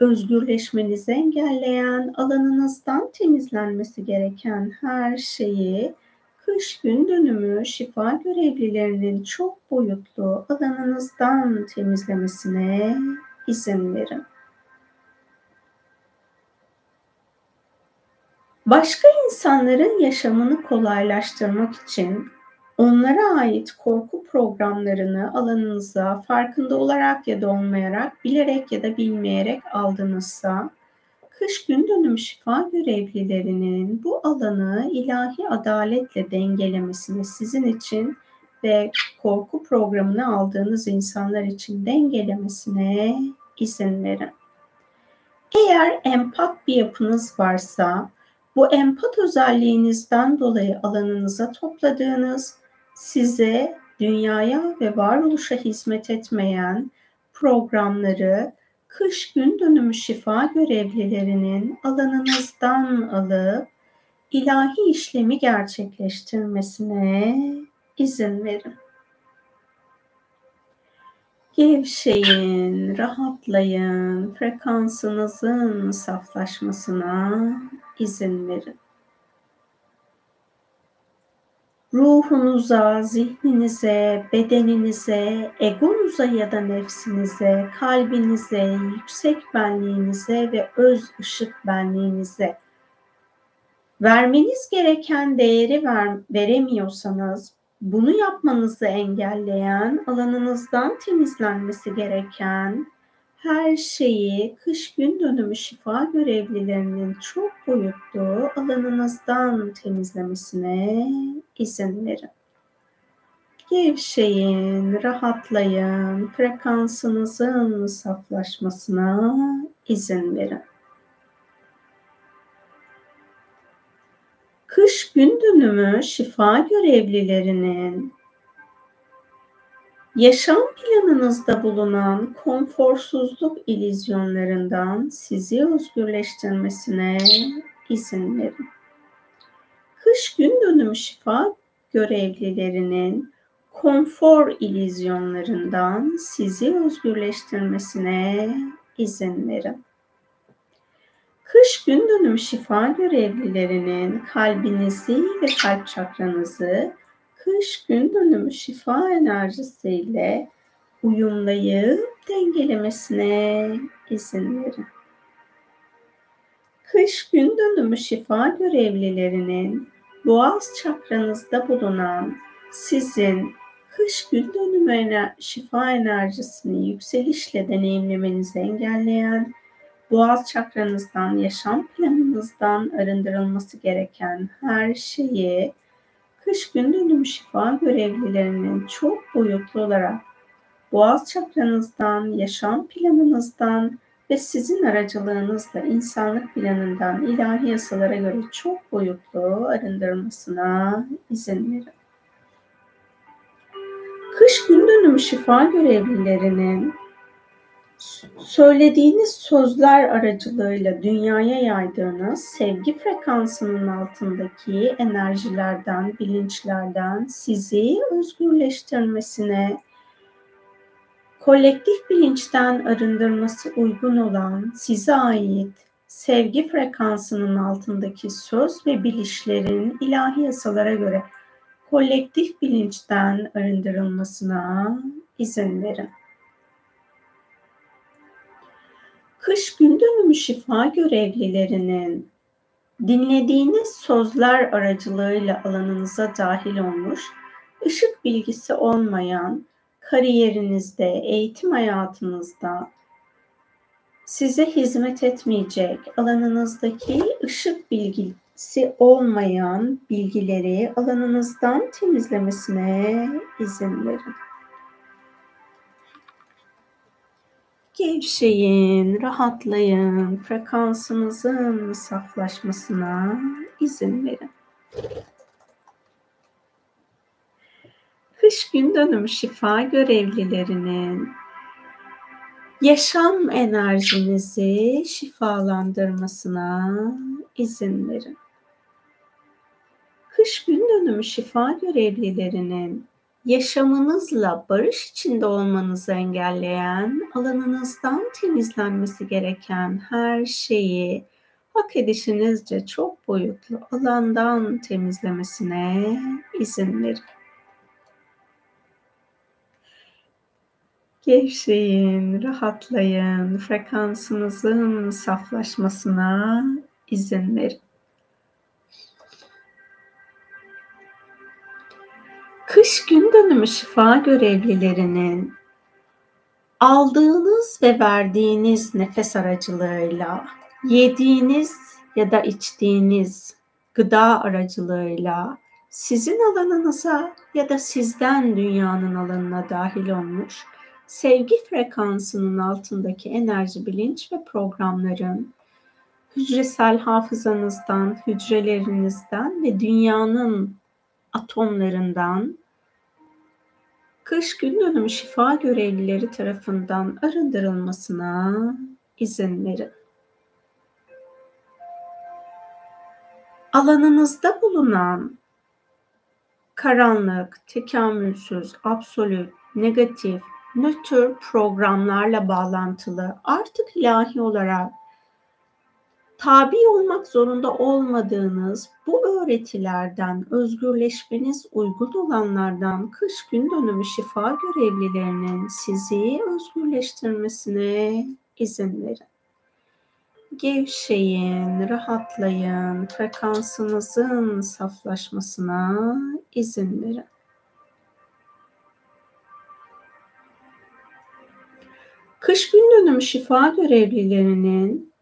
özgürleşmenizi engelleyen alanınızdan temizlenmesi gereken her şeyi kış gün dönümü şifa görevlilerinin çok boyutlu alanınızdan temizlemesine izin verin. Başka insanların yaşamını kolaylaştırmak için onlara ait korku programlarını alanınıza farkında olarak ya da olmayarak, bilerek ya da bilmeyerek aldınızsa, kış gün dönümü şifa görevlilerinin bu alanı ilahi adaletle dengelemesini sizin için ve korku programını aldığınız insanlar için dengelemesine izin verin. Eğer empat bir yapınız varsa, bu empat özelliğinizden dolayı alanınıza topladığınız, size dünyaya ve varoluşa hizmet etmeyen programları kış gün dönümü şifa görevlilerinin alanınızdan alıp ilahi işlemi gerçekleştirmesine izin verin. Gevşeyin, rahatlayın, frekansınızın saflaşmasına izin verin. Ruhunuza, zihninize, bedeninize, egonuza ya da nefsinize, kalbinize, yüksek benliğinize ve öz ışık benliğinize. Vermeniz gereken değeri ver, veremiyorsanız bunu yapmanızı engelleyen, alanınızdan temizlenmesi gereken her şeyi kış gün dönümü şifa görevlilerinin çok boyutlu alanınızdan temizlemesine izin verin. Gevşeyin, rahatlayın, frekansınızın saflaşmasına izin verin. Kış gün dönümü şifa görevlilerinin yaşam planınızda bulunan konforsuzluk ilizyonlarından sizi özgürleştirmesine izin verin. Kış gün dönümü şifa görevlilerinin konfor ilizyonlarından sizi özgürleştirmesine izin verin. Kış gün dönümü şifa görevlilerinin kalbinizi ve kalp çakranızı kış gün dönümü şifa enerjisiyle uyumlayıp dengelemesine izin verin. Kış gün dönümü şifa görevlilerinin boğaz çakranızda bulunan sizin kış gün dönümü şifa enerjisini yükselişle deneyimlemenizi engelleyen boğaz çakranızdan, yaşam planınızdan arındırılması gereken her şeyi kış gün dönümü şifa görevlilerinin çok boyutlu olarak boğaz çakranızdan, yaşam planınızdan ve sizin aracılığınızla insanlık planından ilahi yasalara göre çok boyutlu arındırmasına izin verin. Kış gün dönümü şifa görevlilerinin söylediğiniz sözler aracılığıyla dünyaya yaydığınız sevgi frekansının altındaki enerjilerden, bilinçlerden sizi özgürleştirmesine, kolektif bilinçten arındırması uygun olan size ait sevgi frekansının altındaki söz ve bilişlerin ilahi yasalara göre kolektif bilinçten arındırılmasına izin verin. Kış gün dönümü şifa görevlilerinin dinlediğiniz sözler aracılığıyla alanınıza dahil olmuş, ışık bilgisi olmayan kariyerinizde, eğitim hayatınızda size hizmet etmeyecek alanınızdaki ışık bilgisi olmayan bilgileri alanınızdan temizlemesine izin verin. Gevşeyin, rahatlayın, frekansınızın saflaşmasına izin verin. Kış gün dönümü şifa görevlilerinin yaşam enerjinizi şifalandırmasına izin verin. Kış gün dönümü şifa görevlilerinin yaşamınızla barış içinde olmanızı engelleyen, alanınızdan temizlenmesi gereken her şeyi hak edişinizce çok boyutlu alandan temizlemesine izin verin. Gevşeyin, rahatlayın, frekansınızın saflaşmasına izin verin. Kış gün dönümü şifa görevlilerinin aldığınız ve verdiğiniz nefes aracılığıyla, yediğiniz ya da içtiğiniz gıda aracılığıyla sizin alanınıza ya da sizden dünyanın alanına dahil olmuş sevgi frekansının altındaki enerji, bilinç ve programların hücresel hafızanızdan, hücrelerinizden ve dünyanın atomlarından kış gün dönümü şifa görevlileri tarafından arındırılmasına izin verin. Alanınızda bulunan karanlık, tekamülsüz, absolut, negatif, nötr programlarla bağlantılı artık ilahi olarak tabi olmak zorunda olmadığınız bu öğretilerden özgürleşmeniz uygun olanlardan kış gün dönümü şifa görevlilerinin sizi özgürleştirmesine izin verin. Gevşeyin, rahatlayın, frekansınızın saflaşmasına izin verin. Kış gün dönümü şifa görevlilerinin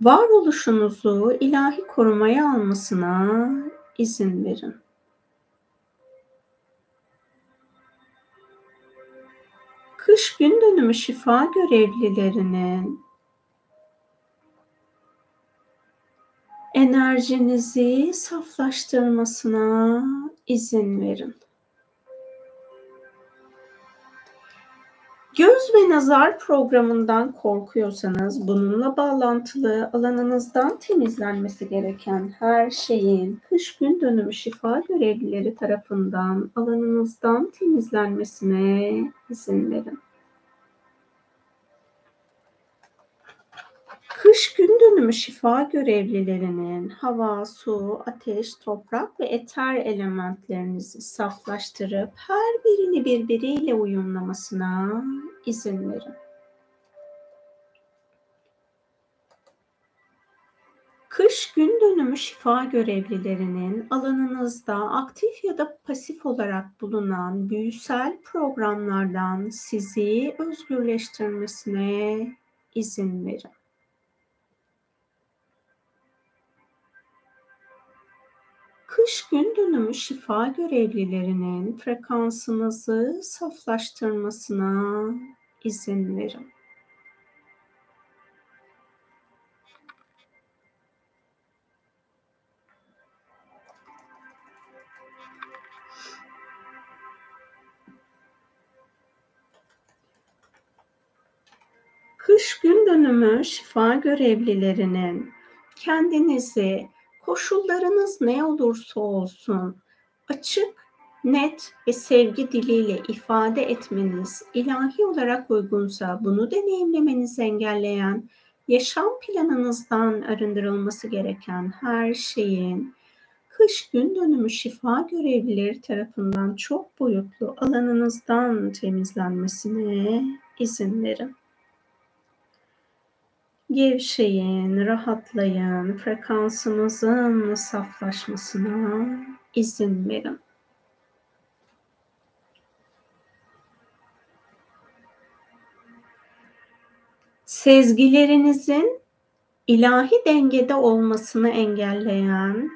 varoluşunuzu ilahi korumaya almasına izin verin. Kış gün dönümü şifa görevlilerinin enerjinizi saflaştırmasına izin verin. Göz ve nazar programından korkuyorsanız bununla bağlantılı alanınızdan temizlenmesi gereken her şeyin kış gün dönümü şifa görevlileri tarafından alanınızdan temizlenmesine izin verin. Kış gün dönümü şifa görevlilerinin hava, su, ateş, toprak ve eter elementlerinizi saflaştırıp her birini birbiriyle uyumlamasına izin verin. Kış gün dönümü şifa görevlilerinin alanınızda aktif ya da pasif olarak bulunan büyüsel programlardan sizi özgürleştirmesine izin verin. Kış gün dönümü şifa görevlilerinin frekansınızı saflaştırmasına izin verin. Kış gün dönümü şifa görevlilerinin kendinizi Koşullarınız ne olursa olsun açık, net ve sevgi diliyle ifade etmeniz ilahi olarak uygunsa bunu deneyimlemenizi engelleyen yaşam planınızdan arındırılması gereken her şeyin kış gün dönümü şifa görevlileri tarafından çok boyutlu alanınızdan temizlenmesine izin verin. Gevşeyin, rahatlayın, frekansınızın saflaşmasına izin verin. Sezgilerinizin ilahi dengede olmasını engelleyen,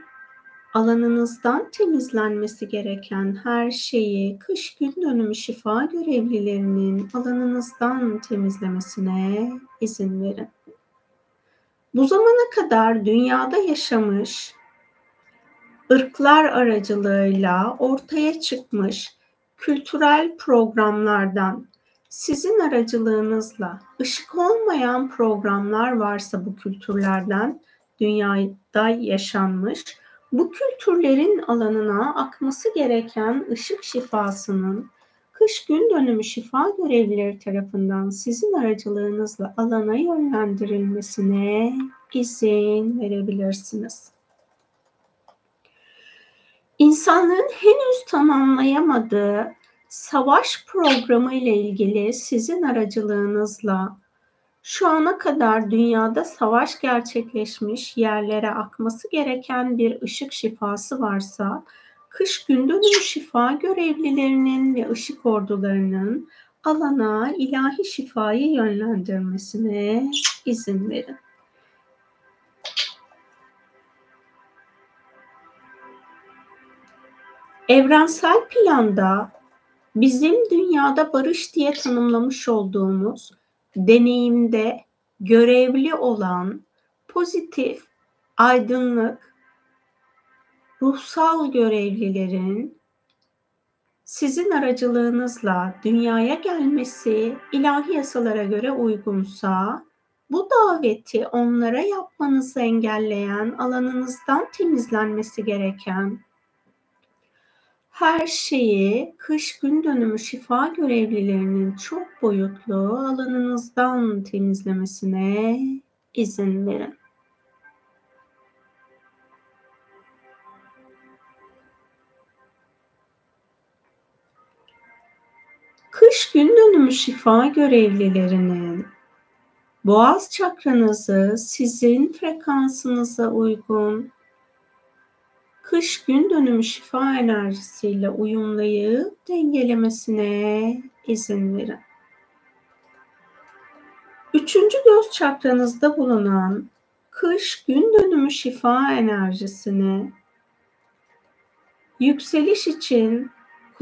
alanınızdan temizlenmesi gereken her şeyi kış gün dönümü şifa görevlilerinin alanınızdan temizlemesine izin verin bu zamana kadar dünyada yaşamış ırklar aracılığıyla ortaya çıkmış kültürel programlardan sizin aracılığınızla ışık olmayan programlar varsa bu kültürlerden dünyada yaşanmış bu kültürlerin alanına akması gereken ışık şifasının kış gün dönümü şifa görevlileri tarafından sizin aracılığınızla alana yönlendirilmesine izin verebilirsiniz. İnsanlığın henüz tamamlayamadığı savaş programı ile ilgili sizin aracılığınızla şu ana kadar dünyada savaş gerçekleşmiş yerlere akması gereken bir ışık şifası varsa kış gün dönümü şifa görevlilerinin ve ışık ordularının alana ilahi şifayı yönlendirmesine izin verin. Evrensel planda bizim dünyada barış diye tanımlamış olduğumuz deneyimde görevli olan pozitif, aydınlık, ruhsal görevlilerin sizin aracılığınızla dünyaya gelmesi ilahi yasalara göre uygunsa bu daveti onlara yapmanızı engelleyen alanınızdan temizlenmesi gereken her şeyi kış gün dönümü şifa görevlilerinin çok boyutlu alanınızdan temizlemesine izin verin. Kış gün dönümü şifa görevlilerinin boğaz çakranızı sizin frekansınıza uygun kış gün dönümü şifa enerjisiyle uyumlayıp dengelemesine izin verin. Üçüncü göz çakranızda bulunan kış gün dönümü şifa enerjisini yükseliş için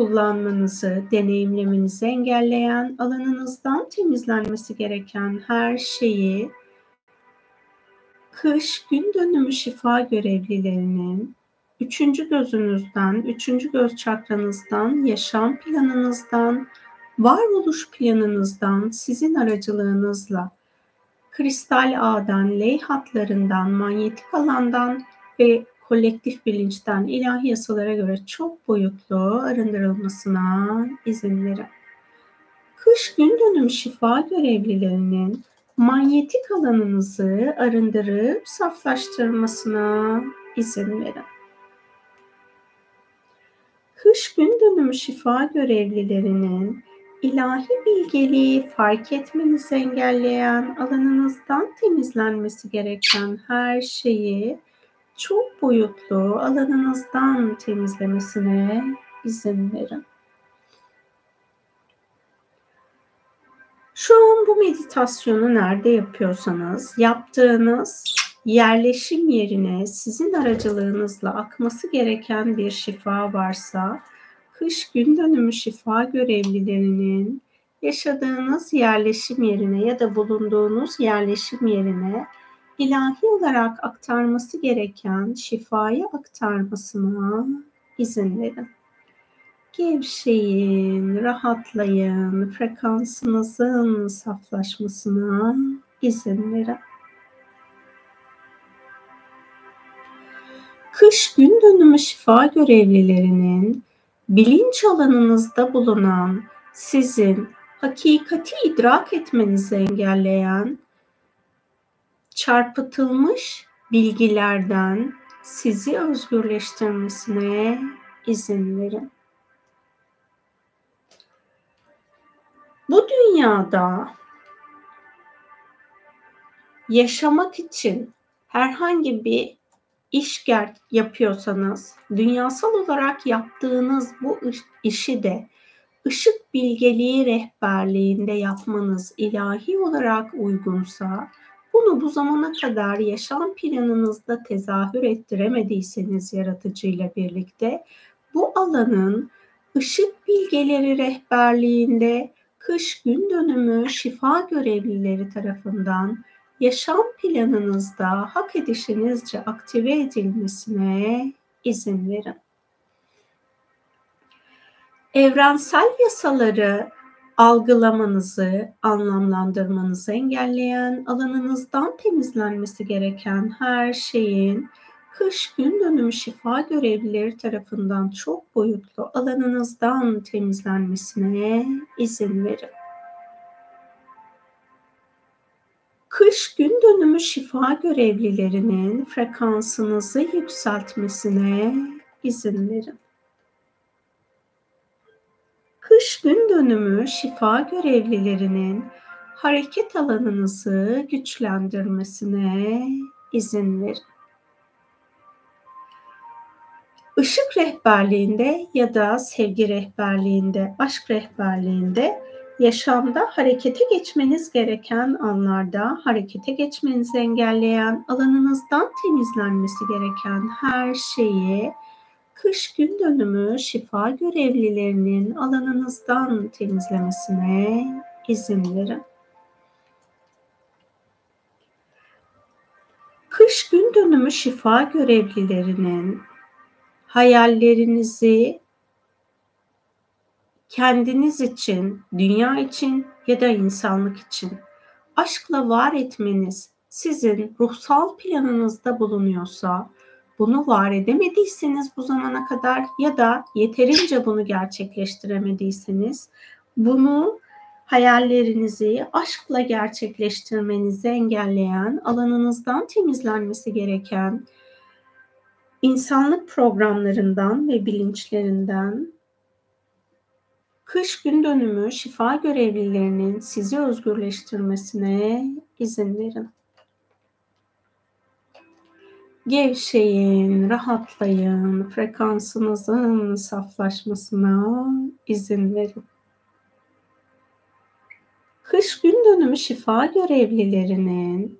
kullanmanızı, deneyimlemenizi engelleyen, alanınızdan temizlenmesi gereken her şeyi kış gün dönümü şifa görevlilerinin üçüncü gözünüzden, üçüncü göz çakranızdan, yaşam planınızdan, varoluş planınızdan, sizin aracılığınızla kristal ağdan, ley hatlarından, manyetik alandan ve kolektif bilinçten ilahi yasalara göre çok boyutlu arındırılmasına izin verin. Kış gün dönümü şifa görevlilerinin manyetik alanınızı arındırıp saflaştırmasına izin verin. Kış gün dönümü şifa görevlilerinin ilahi bilgeliği fark etmenizi engelleyen alanınızdan temizlenmesi gereken her şeyi çok boyutlu alanınızdan temizlemesine izin verin. Şu an bu meditasyonu nerede yapıyorsanız yaptığınız yerleşim yerine sizin aracılığınızla akması gereken bir şifa varsa kış gün dönümü şifa görevlilerinin yaşadığınız yerleşim yerine ya da bulunduğunuz yerleşim yerine ilahi olarak aktarması gereken şifayı aktarmasına izin verin. Gevşeyin, rahatlayın, frekansınızın saflaşmasına izin verin. Kış gün dönümü şifa görevlilerinin bilinç alanınızda bulunan sizin hakikati idrak etmenizi engelleyen çarpıtılmış bilgilerden sizi özgürleştirmesine izin verin. Bu dünyada yaşamak için herhangi bir iş yapıyorsanız dünyasal olarak yaptığınız bu işi de ışık bilgeliği rehberliğinde yapmanız ilahi olarak uygunsa bunu bu zamana kadar yaşam planınızda tezahür ettiremediyseniz yaratıcıyla birlikte bu alanın ışık bilgeleri rehberliğinde kış gün dönümü şifa görevlileri tarafından yaşam planınızda hak edişinizce aktive edilmesine izin verin. Evrensel yasaları algılamanızı, anlamlandırmanızı engelleyen, alanınızdan temizlenmesi gereken her şeyin kış gün dönümü şifa görevlileri tarafından çok boyutlu alanınızdan temizlenmesine izin verin. Kış gün dönümü şifa görevlilerinin frekansınızı yükseltmesine izin verin. Kış gün dönümü şifa görevlilerinin hareket alanınızı güçlendirmesine izin verin. Işık rehberliğinde ya da sevgi rehberliğinde, aşk rehberliğinde yaşamda harekete geçmeniz gereken anlarda harekete geçmenizi engelleyen, alanınızdan temizlenmesi gereken her şeyi kış gün dönümü şifa görevlilerinin alanınızdan temizlemesine izin verin. Kış gün dönümü şifa görevlilerinin hayallerinizi kendiniz için, dünya için ya da insanlık için aşkla var etmeniz sizin ruhsal planınızda bulunuyorsa, bunu var edemediyseniz bu zamana kadar ya da yeterince bunu gerçekleştiremediyseniz bunu hayallerinizi aşkla gerçekleştirmenizi engelleyen, alanınızdan temizlenmesi gereken insanlık programlarından ve bilinçlerinden kış gün dönümü şifa görevlilerinin sizi özgürleştirmesine izin verin. Gevşeyin, rahatlayın, frekansınızın saflaşmasına izin verin. Kış gün dönümü şifa görevlilerinin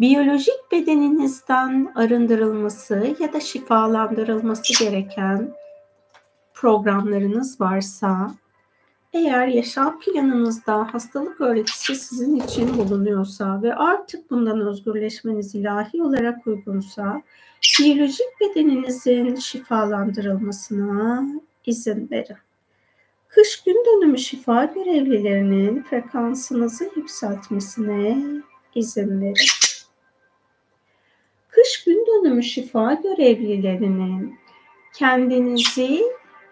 biyolojik bedeninizden arındırılması ya da şifalandırılması gereken programlarınız varsa, eğer yaşam planınızda hastalık öğretisi sizin için bulunuyorsa ve artık bundan özgürleşmeniz ilahi olarak uygunsa, biyolojik bedeninizin şifalandırılmasına izin verin. Kış gün dönümü şifa görevlilerinin frekansınızı yükseltmesine izin verin. Kış gün dönümü şifa görevlilerinin kendinizi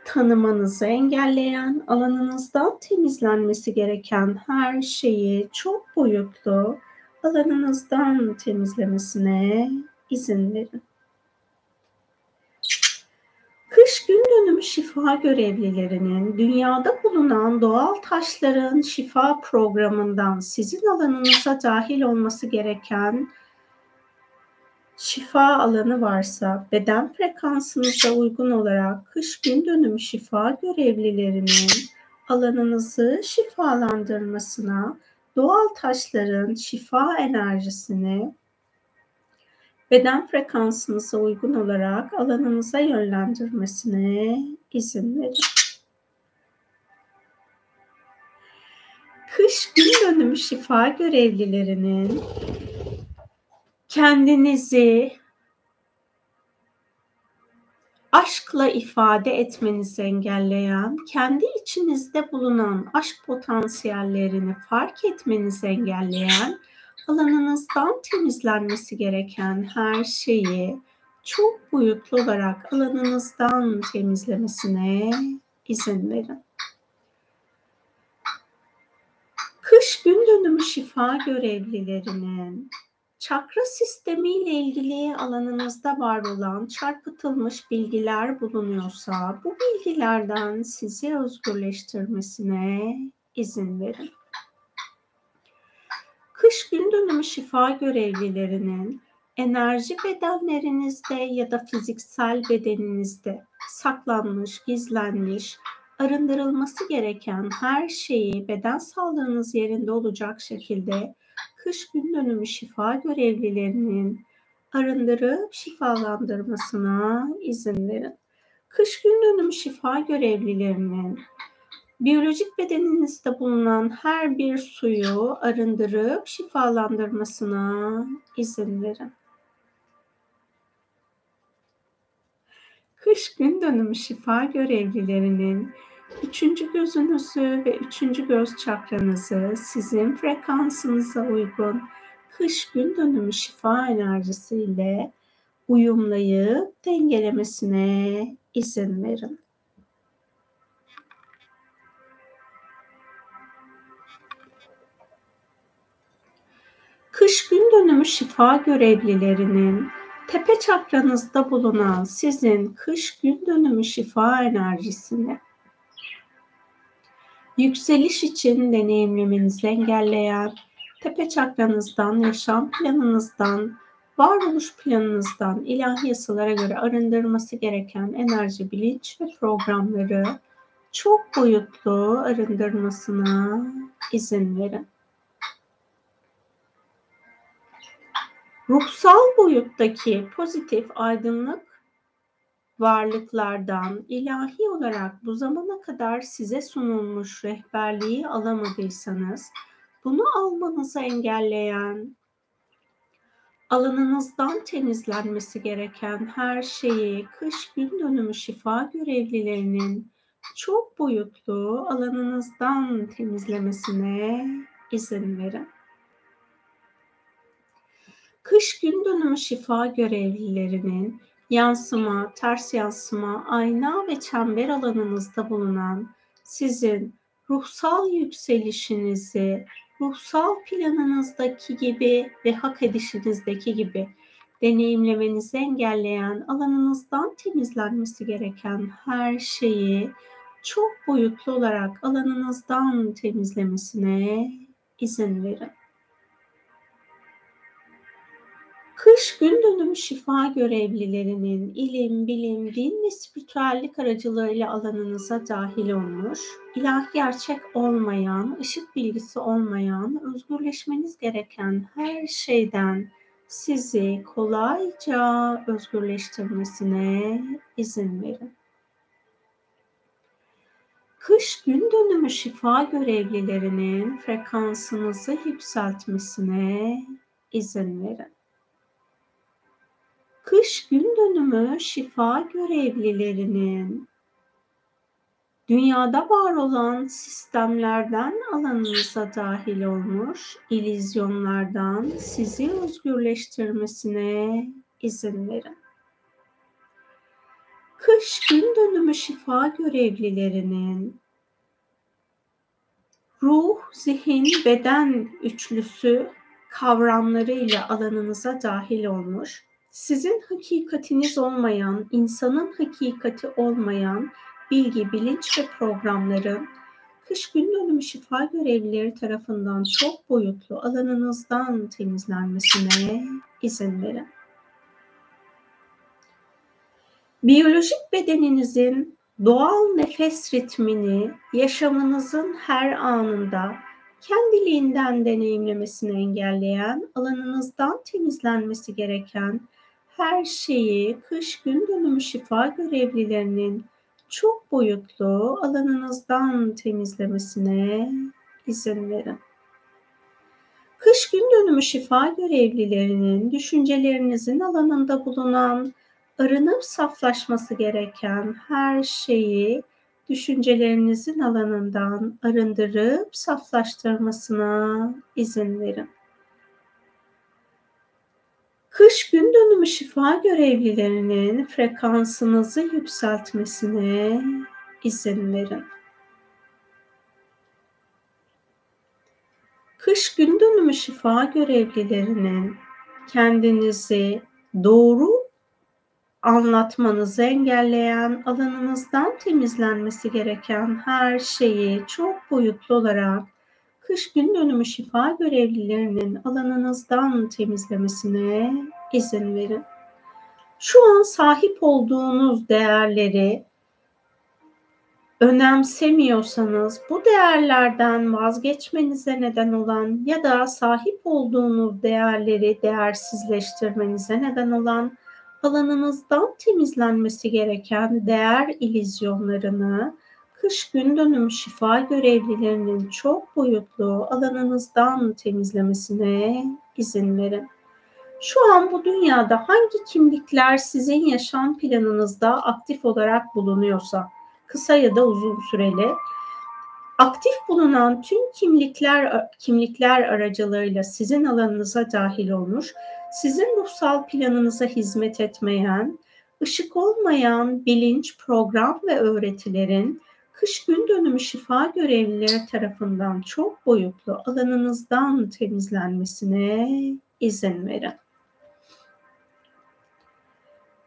tanımanızı engelleyen, alanınızdan temizlenmesi gereken her şeyi çok boyutlu alanınızdan temizlemesine izin verin. Kış gün dönümü şifa görevlilerinin dünyada bulunan doğal taşların şifa programından sizin alanınıza dahil olması gereken şifa alanı varsa beden frekansınıza uygun olarak kış gün dönümü şifa görevlilerinin alanınızı şifalandırmasına, doğal taşların şifa enerjisini beden frekansınıza uygun olarak alanınıza yönlendirmesine izin verin. Kış gün dönümü şifa görevlilerinin kendinizi aşkla ifade etmenizi engelleyen, kendi içinizde bulunan aşk potansiyellerini fark etmenizi engelleyen, alanınızdan temizlenmesi gereken her şeyi çok boyutlu olarak alanınızdan temizlemesine izin verin. Kış gün dönümü şifa görevlilerinin Çakra sistemiyle ilgili alanınızda var olan çarpıtılmış bilgiler bulunuyorsa bu bilgilerden sizi özgürleştirmesine izin verin. Kış gün dönümü şifa görevlilerinin enerji bedenlerinizde ya da fiziksel bedeninizde saklanmış, gizlenmiş, arındırılması gereken her şeyi beden sağlığınız yerinde olacak şekilde kış gün dönümü şifa görevlilerinin arındırıp şifalandırmasına izin verin. Kış gün dönümü şifa görevlilerinin biyolojik bedeninizde bulunan her bir suyu arındırıp şifalandırmasına izin verin. Kış gün dönümü şifa görevlilerinin Üçüncü gözünüzü ve üçüncü göz çakranızı sizin frekansınıza uygun kış gün dönümü şifa enerjisiyle uyumlayıp dengelemesine izin verin. Kış gün dönümü şifa görevlilerinin tepe çakranızda bulunan sizin kış gün dönümü şifa enerjisini yükseliş için deneyimlemenizi engelleyen, tepe çakranızdan, yaşam planınızdan varoluş planınızdan ilahi yasalara göre arındırması gereken enerji, bilinç ve programları çok boyutlu arındırmasına izin verin. Ruhsal boyuttaki pozitif aydınlık varlıklardan ilahi olarak bu zamana kadar size sunulmuş rehberliği alamadıysanız bunu almanızı engelleyen alanınızdan temizlenmesi gereken her şeyi kış gün dönümü şifa görevlilerinin çok boyutlu alanınızdan temizlemesine izin verin. Kış gün dönümü şifa görevlilerinin yansıma, ters yansıma, ayna ve çember alanınızda bulunan sizin ruhsal yükselişinizi ruhsal planınızdaki gibi ve hak edişinizdeki gibi deneyimlemenizi engelleyen alanınızdan temizlenmesi gereken her şeyi çok boyutlu olarak alanınızdan temizlemesine izin verin. Kış gün dönümü şifa görevlilerinin ilim, bilim, din ve spiritüellik aracılığıyla alanınıza dahil olmuş, ilahi gerçek olmayan, ışık bilgisi olmayan, özgürleşmeniz gereken her şeyden sizi kolayca özgürleştirmesine izin verin. Kış gün dönümü şifa görevlilerinin frekansınızı yükseltmesine izin verin. Kış gün dönümü şifa görevlilerinin dünyada var olan sistemlerden alanınıza dahil olmuş ilizyonlardan sizi özgürleştirmesine izin verin. Kış gün dönümü şifa görevlilerinin ruh, zihin, beden üçlüsü kavramlarıyla alanınıza dahil olmuş sizin hakikatiniz olmayan, insanın hakikati olmayan bilgi, bilinç ve programların kış gün dönümü şifa görevlileri tarafından çok boyutlu alanınızdan temizlenmesine izin verin. Biyolojik bedeninizin doğal nefes ritmini yaşamınızın her anında kendiliğinden deneyimlemesini engelleyen, alanınızdan temizlenmesi gereken her şeyi kış gün dönümü şifa görevlilerinin çok boyutlu alanınızdan temizlemesine izin verin. Kış gün dönümü şifa görevlilerinin düşüncelerinizin alanında bulunan arınıp saflaşması gereken her şeyi düşüncelerinizin alanından arındırıp saflaştırmasına izin verin. Kış gün dönümü şifa görevlilerinin frekansınızı yükseltmesine izin verin. Kış gün dönümü şifa görevlilerinin kendinizi doğru anlatmanızı engelleyen, alanınızdan temizlenmesi gereken her şeyi çok boyutlu olarak kış gün dönümü şifa görevlilerinin alanınızdan temizlemesine izin verin. Şu an sahip olduğunuz değerleri önemsemiyorsanız bu değerlerden vazgeçmenize neden olan ya da sahip olduğunuz değerleri değersizleştirmenize neden olan alanınızdan temizlenmesi gereken değer ilizyonlarını kış gün dönüm şifa görevlilerinin çok boyutlu alanınızdan temizlemesine izin verin. Şu an bu dünyada hangi kimlikler sizin yaşam planınızda aktif olarak bulunuyorsa, kısa ya da uzun süreli, aktif bulunan tüm kimlikler kimlikler aracılığıyla sizin alanınıza dahil olmuş, sizin ruhsal planınıza hizmet etmeyen, ışık olmayan bilinç, program ve öğretilerin kış gün dönümü şifa görevlileri tarafından çok boyutlu alanınızdan temizlenmesine izin verin.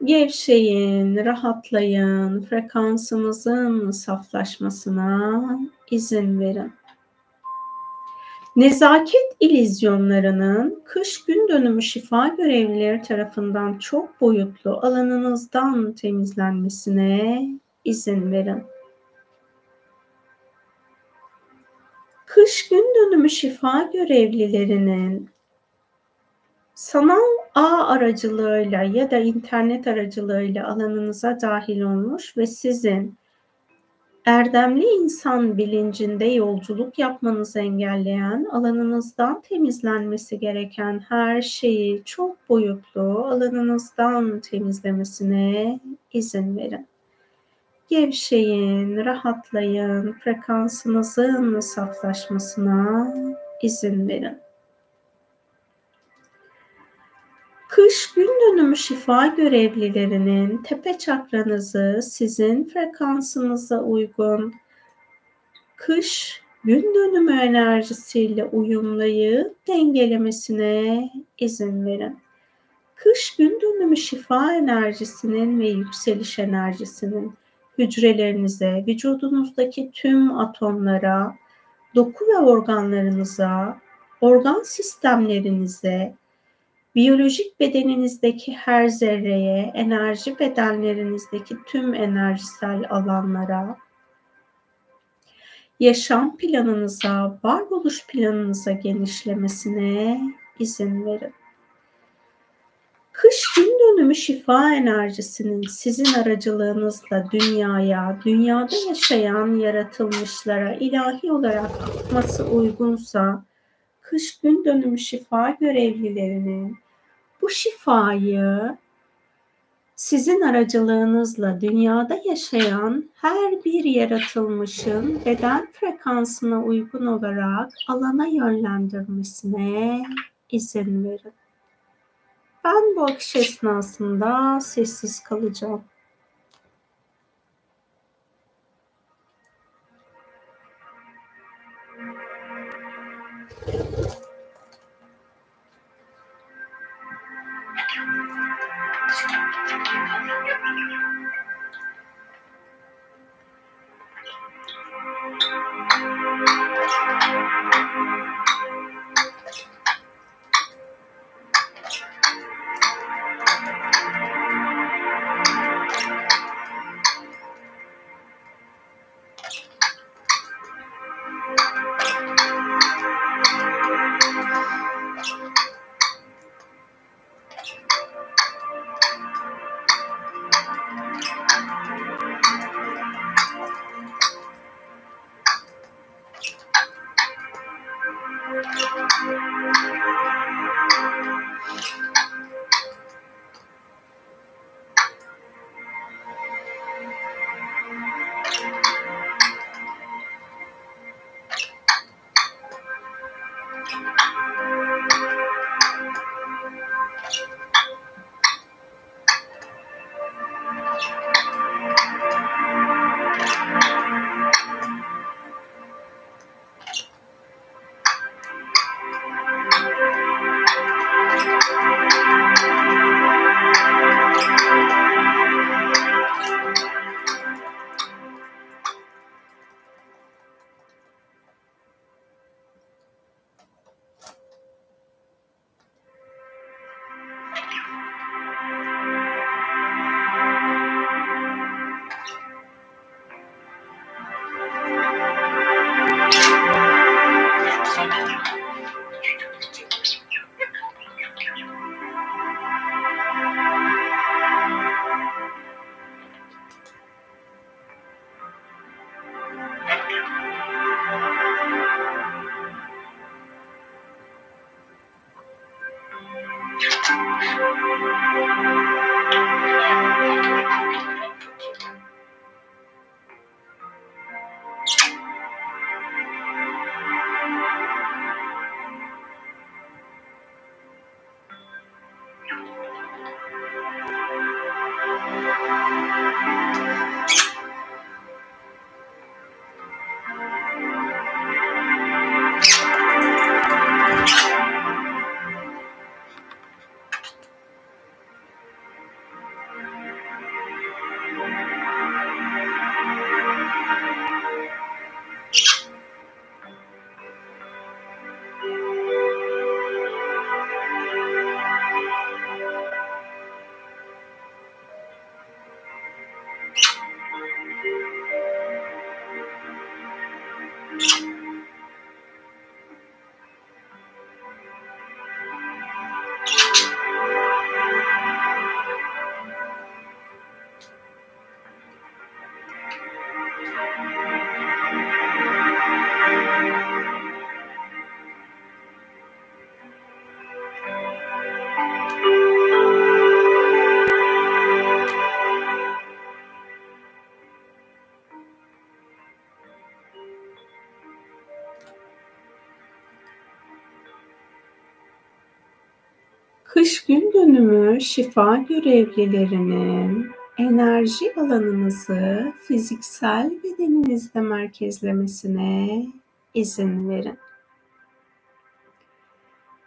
Gevşeyin, rahatlayın, frekansınızın saflaşmasına izin verin. Nezaket ilizyonlarının kış gün dönümü şifa görevlileri tarafından çok boyutlu alanınızdan temizlenmesine izin verin. Kış gün dönümü şifa görevlilerinin sanal ağ aracılığıyla ya da internet aracılığıyla alanınıza dahil olmuş ve sizin erdemli insan bilincinde yolculuk yapmanızı engelleyen, alanınızdan temizlenmesi gereken her şeyi çok boyutlu alanınızdan temizlemesine izin verin. Gevşeyin, rahatlayın, frekansınızın saflaşmasına izin verin. Kış gün dönümü şifa görevlilerinin tepe çakranızı sizin frekansınıza uygun kış gün dönümü enerjisiyle uyumlayıp dengelemesine izin verin. Kış gün dönümü şifa enerjisinin ve yükseliş enerjisinin hücrelerinize, vücudunuzdaki tüm atomlara, doku ve organlarınıza, organ sistemlerinize, biyolojik bedeninizdeki her zerreye, enerji bedenlerinizdeki tüm enerjisel alanlara, yaşam planınıza, varoluş planınıza genişlemesine izin verin. Kış gün dönümü şifa enerjisinin sizin aracılığınızla dünyaya, dünyada yaşayan yaratılmışlara ilahi olarak akması uygunsa, kış gün dönümü şifa görevlilerinin bu şifayı sizin aracılığınızla dünyada yaşayan her bir yaratılmışın beden frekansına uygun olarak alana yönlendirmesine izin verin. Ben bu akış esnasında sessiz kalacağım. Música şifa görevlilerinin enerji alanınızı fiziksel bedeninizde merkezlemesine izin verin.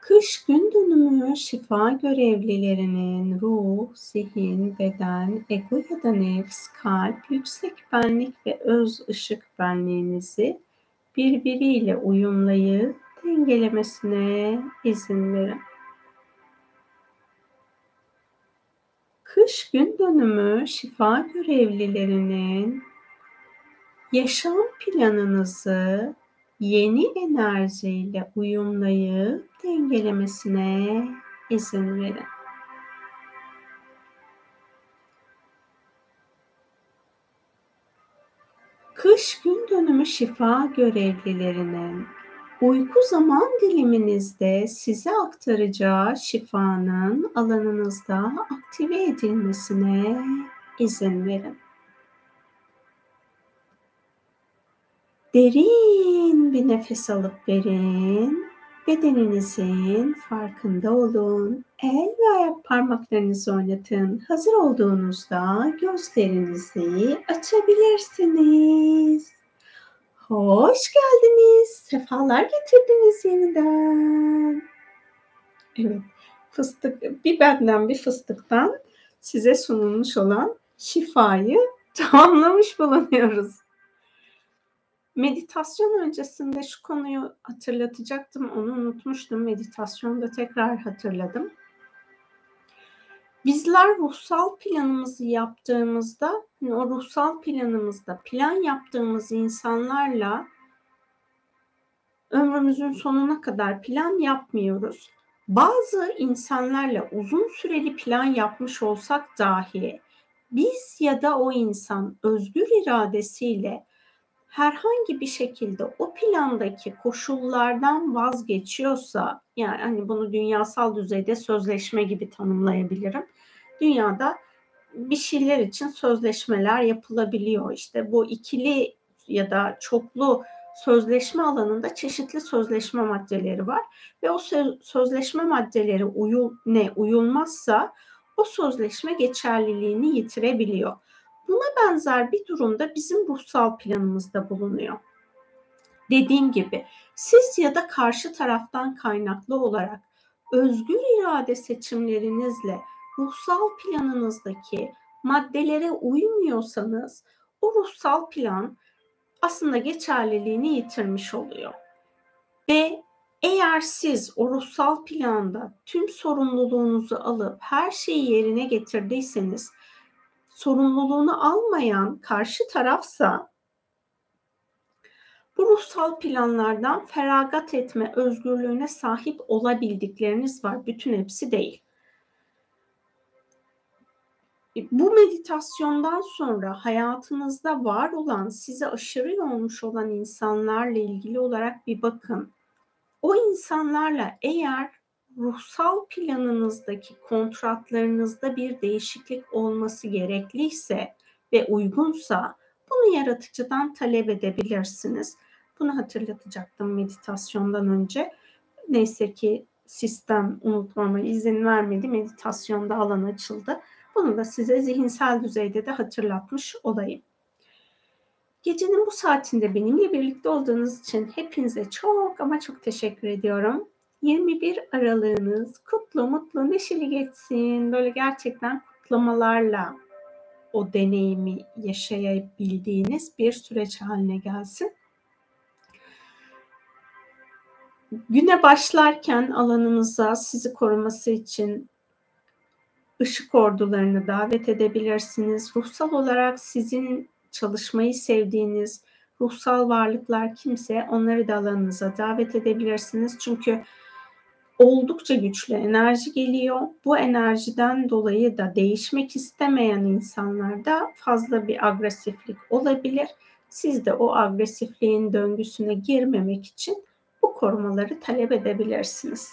Kış gün dönümü şifa görevlilerinin ruh, zihin, beden, ego ya da nefs, kalp, yüksek benlik ve öz ışık benliğinizi birbiriyle uyumlayıp dengelemesine izin verin. Kış gün dönümü şifa görevlilerinin yaşam planınızı yeni enerjiyle uyumlayıp dengelemesine izin verin. Kış gün dönümü şifa görevlilerinin uyku zaman diliminizde size aktaracağı şifanın alanınızda aktive edilmesine izin verin. Derin bir nefes alıp verin. Bedeninizin farkında olun. El ve ayak parmaklarınızı oynatın. Hazır olduğunuzda gözlerinizi açabilirsiniz. Hoş geldiniz. Sefalar getirdiniz yeniden. Evet, fıstık, bir benden bir fıstıktan size sunulmuş olan şifayı [LAUGHS] tamamlamış bulunuyoruz. Meditasyon öncesinde şu konuyu hatırlatacaktım, onu unutmuştum. Meditasyonda tekrar hatırladım. Bizler ruhsal planımızı yaptığımızda, hani o ruhsal planımızda plan yaptığımız insanlarla ömrümüzün sonuna kadar plan yapmıyoruz. Bazı insanlarla uzun süreli plan yapmış olsak dahi biz ya da o insan özgür iradesiyle herhangi bir şekilde o plandaki koşullardan vazgeçiyorsa yani hani bunu dünyasal düzeyde sözleşme gibi tanımlayabilirim. Dünyada bir şeyler için sözleşmeler yapılabiliyor. İşte bu ikili ya da çoklu sözleşme alanında çeşitli sözleşme maddeleri var ve o sözleşme maddeleri uyul ne uyulmazsa o sözleşme geçerliliğini yitirebiliyor. Buna benzer bir durumda bizim ruhsal planımızda bulunuyor. Dediğim gibi siz ya da karşı taraftan kaynaklı olarak özgür irade seçimlerinizle ruhsal planınızdaki maddelere uymuyorsanız o ruhsal plan aslında geçerliliğini yitirmiş oluyor. Ve eğer siz o ruhsal planda tüm sorumluluğunuzu alıp her şeyi yerine getirdiyseniz sorumluluğunu almayan karşı tarafsa bu ruhsal planlardan feragat etme özgürlüğüne sahip olabildikleriniz var. Bütün hepsi değil. E, bu meditasyondan sonra hayatınızda var olan, size aşırı yormuş olan insanlarla ilgili olarak bir bakın. O insanlarla eğer ruhsal planınızdaki kontratlarınızda bir değişiklik olması gerekliyse ve uygunsa bunu yaratıcıdan talep edebilirsiniz. Bunu hatırlatacaktım meditasyondan önce. Neyse ki sistem unutmama izin vermedi. Meditasyonda alan açıldı. Bunu da size zihinsel düzeyde de hatırlatmış olayım. Gecenin bu saatinde benimle birlikte olduğunuz için hepinize çok ama çok teşekkür ediyorum. 21 aralığınız kutlu, mutlu, neşeli geçsin. Böyle gerçekten kutlamalarla o deneyimi yaşayabildiğiniz bir süreç haline gelsin. Güne başlarken alanınıza sizi koruması için ışık ordularını davet edebilirsiniz. Ruhsal olarak sizin çalışmayı sevdiğiniz ruhsal varlıklar kimse onları da alanınıza davet edebilirsiniz. Çünkü oldukça güçlü enerji geliyor. Bu enerjiden dolayı da değişmek istemeyen insanlarda fazla bir agresiflik olabilir. Siz de o agresifliğin döngüsüne girmemek için bu korumaları talep edebilirsiniz.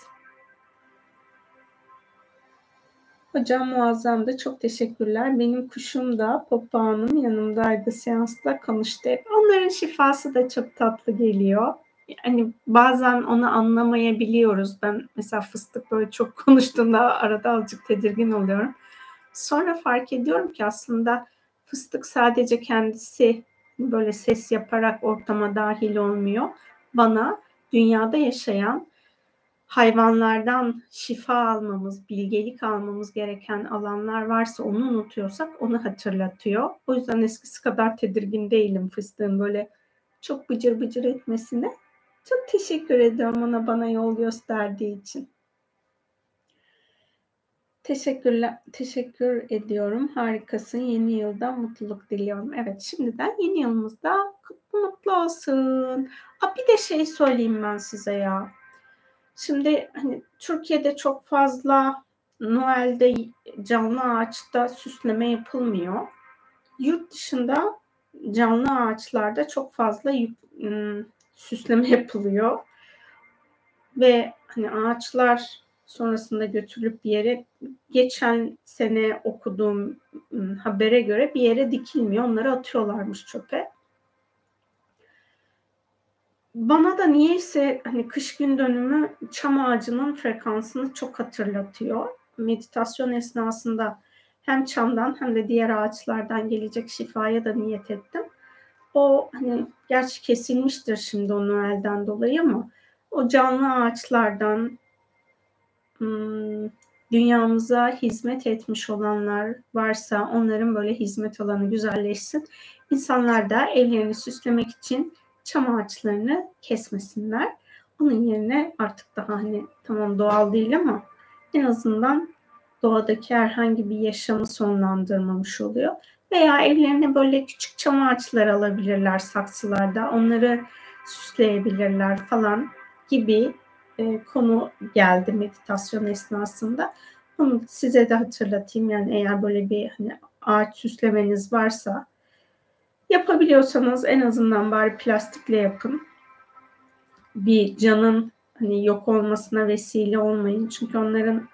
Hocam muazzamdı. Çok teşekkürler. Benim kuşum da papağanım yanımdaydı seansta konuştu. Onların şifası da çok tatlı geliyor. Hani bazen onu anlamayabiliyoruz. Ben mesela fıstık böyle çok [LAUGHS] konuştuğunda arada azıcık tedirgin oluyorum. Sonra fark ediyorum ki aslında fıstık sadece kendisi böyle ses yaparak ortama dahil olmuyor. Bana dünyada yaşayan hayvanlardan şifa almamız, bilgelik almamız gereken alanlar varsa onu unutuyorsak onu hatırlatıyor. O yüzden eskisi kadar tedirgin değilim fıstığın böyle çok bıcır bıcır etmesine. Çok teşekkür ediyorum ona bana yol gösterdiği için. Teşekkürler, teşekkür ediyorum. Harikasın. Yeni yılda mutluluk diliyorum. Evet, şimdiden yeni yılımızda mutlu olsun. Aa, bir de şey söyleyeyim ben size ya. Şimdi hani Türkiye'de çok fazla Noel'de canlı ağaçta süsleme yapılmıyor. Yurt dışında canlı ağaçlarda çok fazla ıı, süsleme yapılıyor. Ve hani ağaçlar sonrasında götürülüp bir yere geçen sene okuduğum habere göre bir yere dikilmiyor. Onları atıyorlarmış çöpe. Bana da niyeyse hani kış gün dönümü çam ağacının frekansını çok hatırlatıyor. Meditasyon esnasında hem çamdan hem de diğer ağaçlardan gelecek şifaya da niyet ettim. O hani gerçi kesilmiştir şimdi o Noel'den dolayı ama o canlı ağaçlardan hmm, dünyamıza hizmet etmiş olanlar varsa onların böyle hizmet alanı güzelleşsin. İnsanlar da evlerini süslemek için çam ağaçlarını kesmesinler. Onun yerine artık daha hani tamam doğal değil ama en azından doğadaki herhangi bir yaşamı sonlandırmamış oluyor. Veya evlerine böyle küçük çam ağaçları alabilirler saksılarda. Onları süsleyebilirler falan gibi e, konu geldi meditasyon esnasında. Onu size de hatırlatayım. Yani eğer böyle bir hani ağaç süslemeniz varsa yapabiliyorsanız en azından bari plastikle yapın. Bir canın hani yok olmasına vesile olmayın. Çünkü onların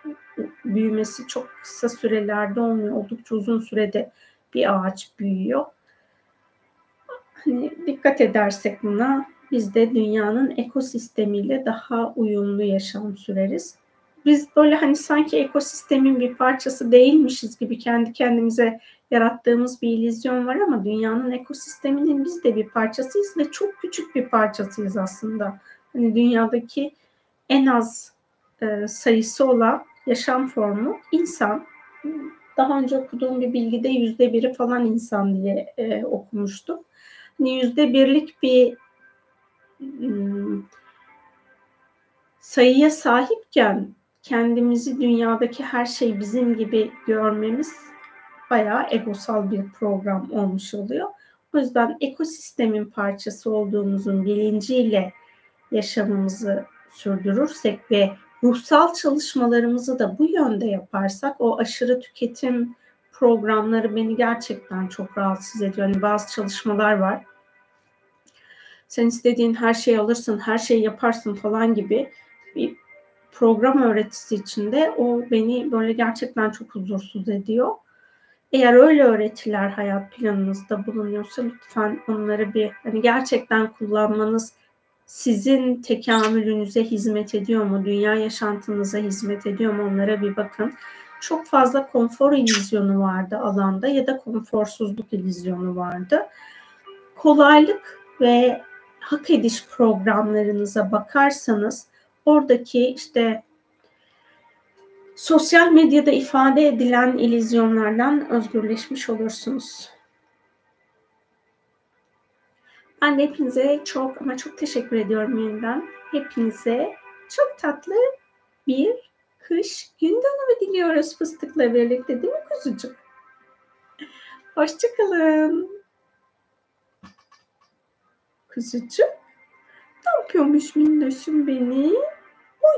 büyümesi çok kısa sürelerde olmuyor. Oldukça uzun sürede bir ağaç büyüyor. Hani dikkat edersek buna biz de dünyanın ekosistemiyle daha uyumlu yaşam süreriz. Biz böyle hani sanki ekosistemin bir parçası değilmişiz gibi kendi kendimize yarattığımız bir illüzyon var ama dünyanın ekosisteminin biz de bir parçasıyız ve çok küçük bir parçasıyız aslında. Hani dünyadaki en az e, sayısı olan yaşam formu insan. Daha önce okuduğum bir bilgide yüzde biri falan insan diye e, okumuştum. Hani yüzde birlik bir ım, sayıya sahipken kendimizi dünyadaki her şey bizim gibi görmemiz bayağı egosal bir program olmuş oluyor. O yüzden ekosistemin parçası olduğumuzun bilinciyle yaşamımızı sürdürürsek ve ruhsal çalışmalarımızı da bu yönde yaparsak o aşırı tüketim programları beni gerçekten çok rahatsız ediyor. Yani bazı çalışmalar var. Sen istediğin her şeyi alırsın, her şeyi yaparsın falan gibi bir program öğretisi içinde o beni böyle gerçekten çok huzursuz ediyor. Eğer öyle öğretiler hayat planınızda bulunuyorsa lütfen onları bir hani gerçekten kullanmanız sizin tekamülünüze hizmet ediyor mu? Dünya yaşantınıza hizmet ediyor mu? Onlara bir bakın. Çok fazla konfor illüzyonu vardı alanda ya da konforsuzluk illüzyonu vardı. Kolaylık ve hak ediş programlarınıza bakarsanız oradaki işte sosyal medyada ifade edilen illüzyonlardan özgürleşmiş olursunuz. Ben de hepinize çok ama çok teşekkür ediyorum yeniden. Hepinize çok tatlı bir kış gün dönümü diliyoruz fıstıkla birlikte değil mi kuzucuk? Hoşçakalın. Kuzucuk. Ne yapıyormuş minnoşum benim?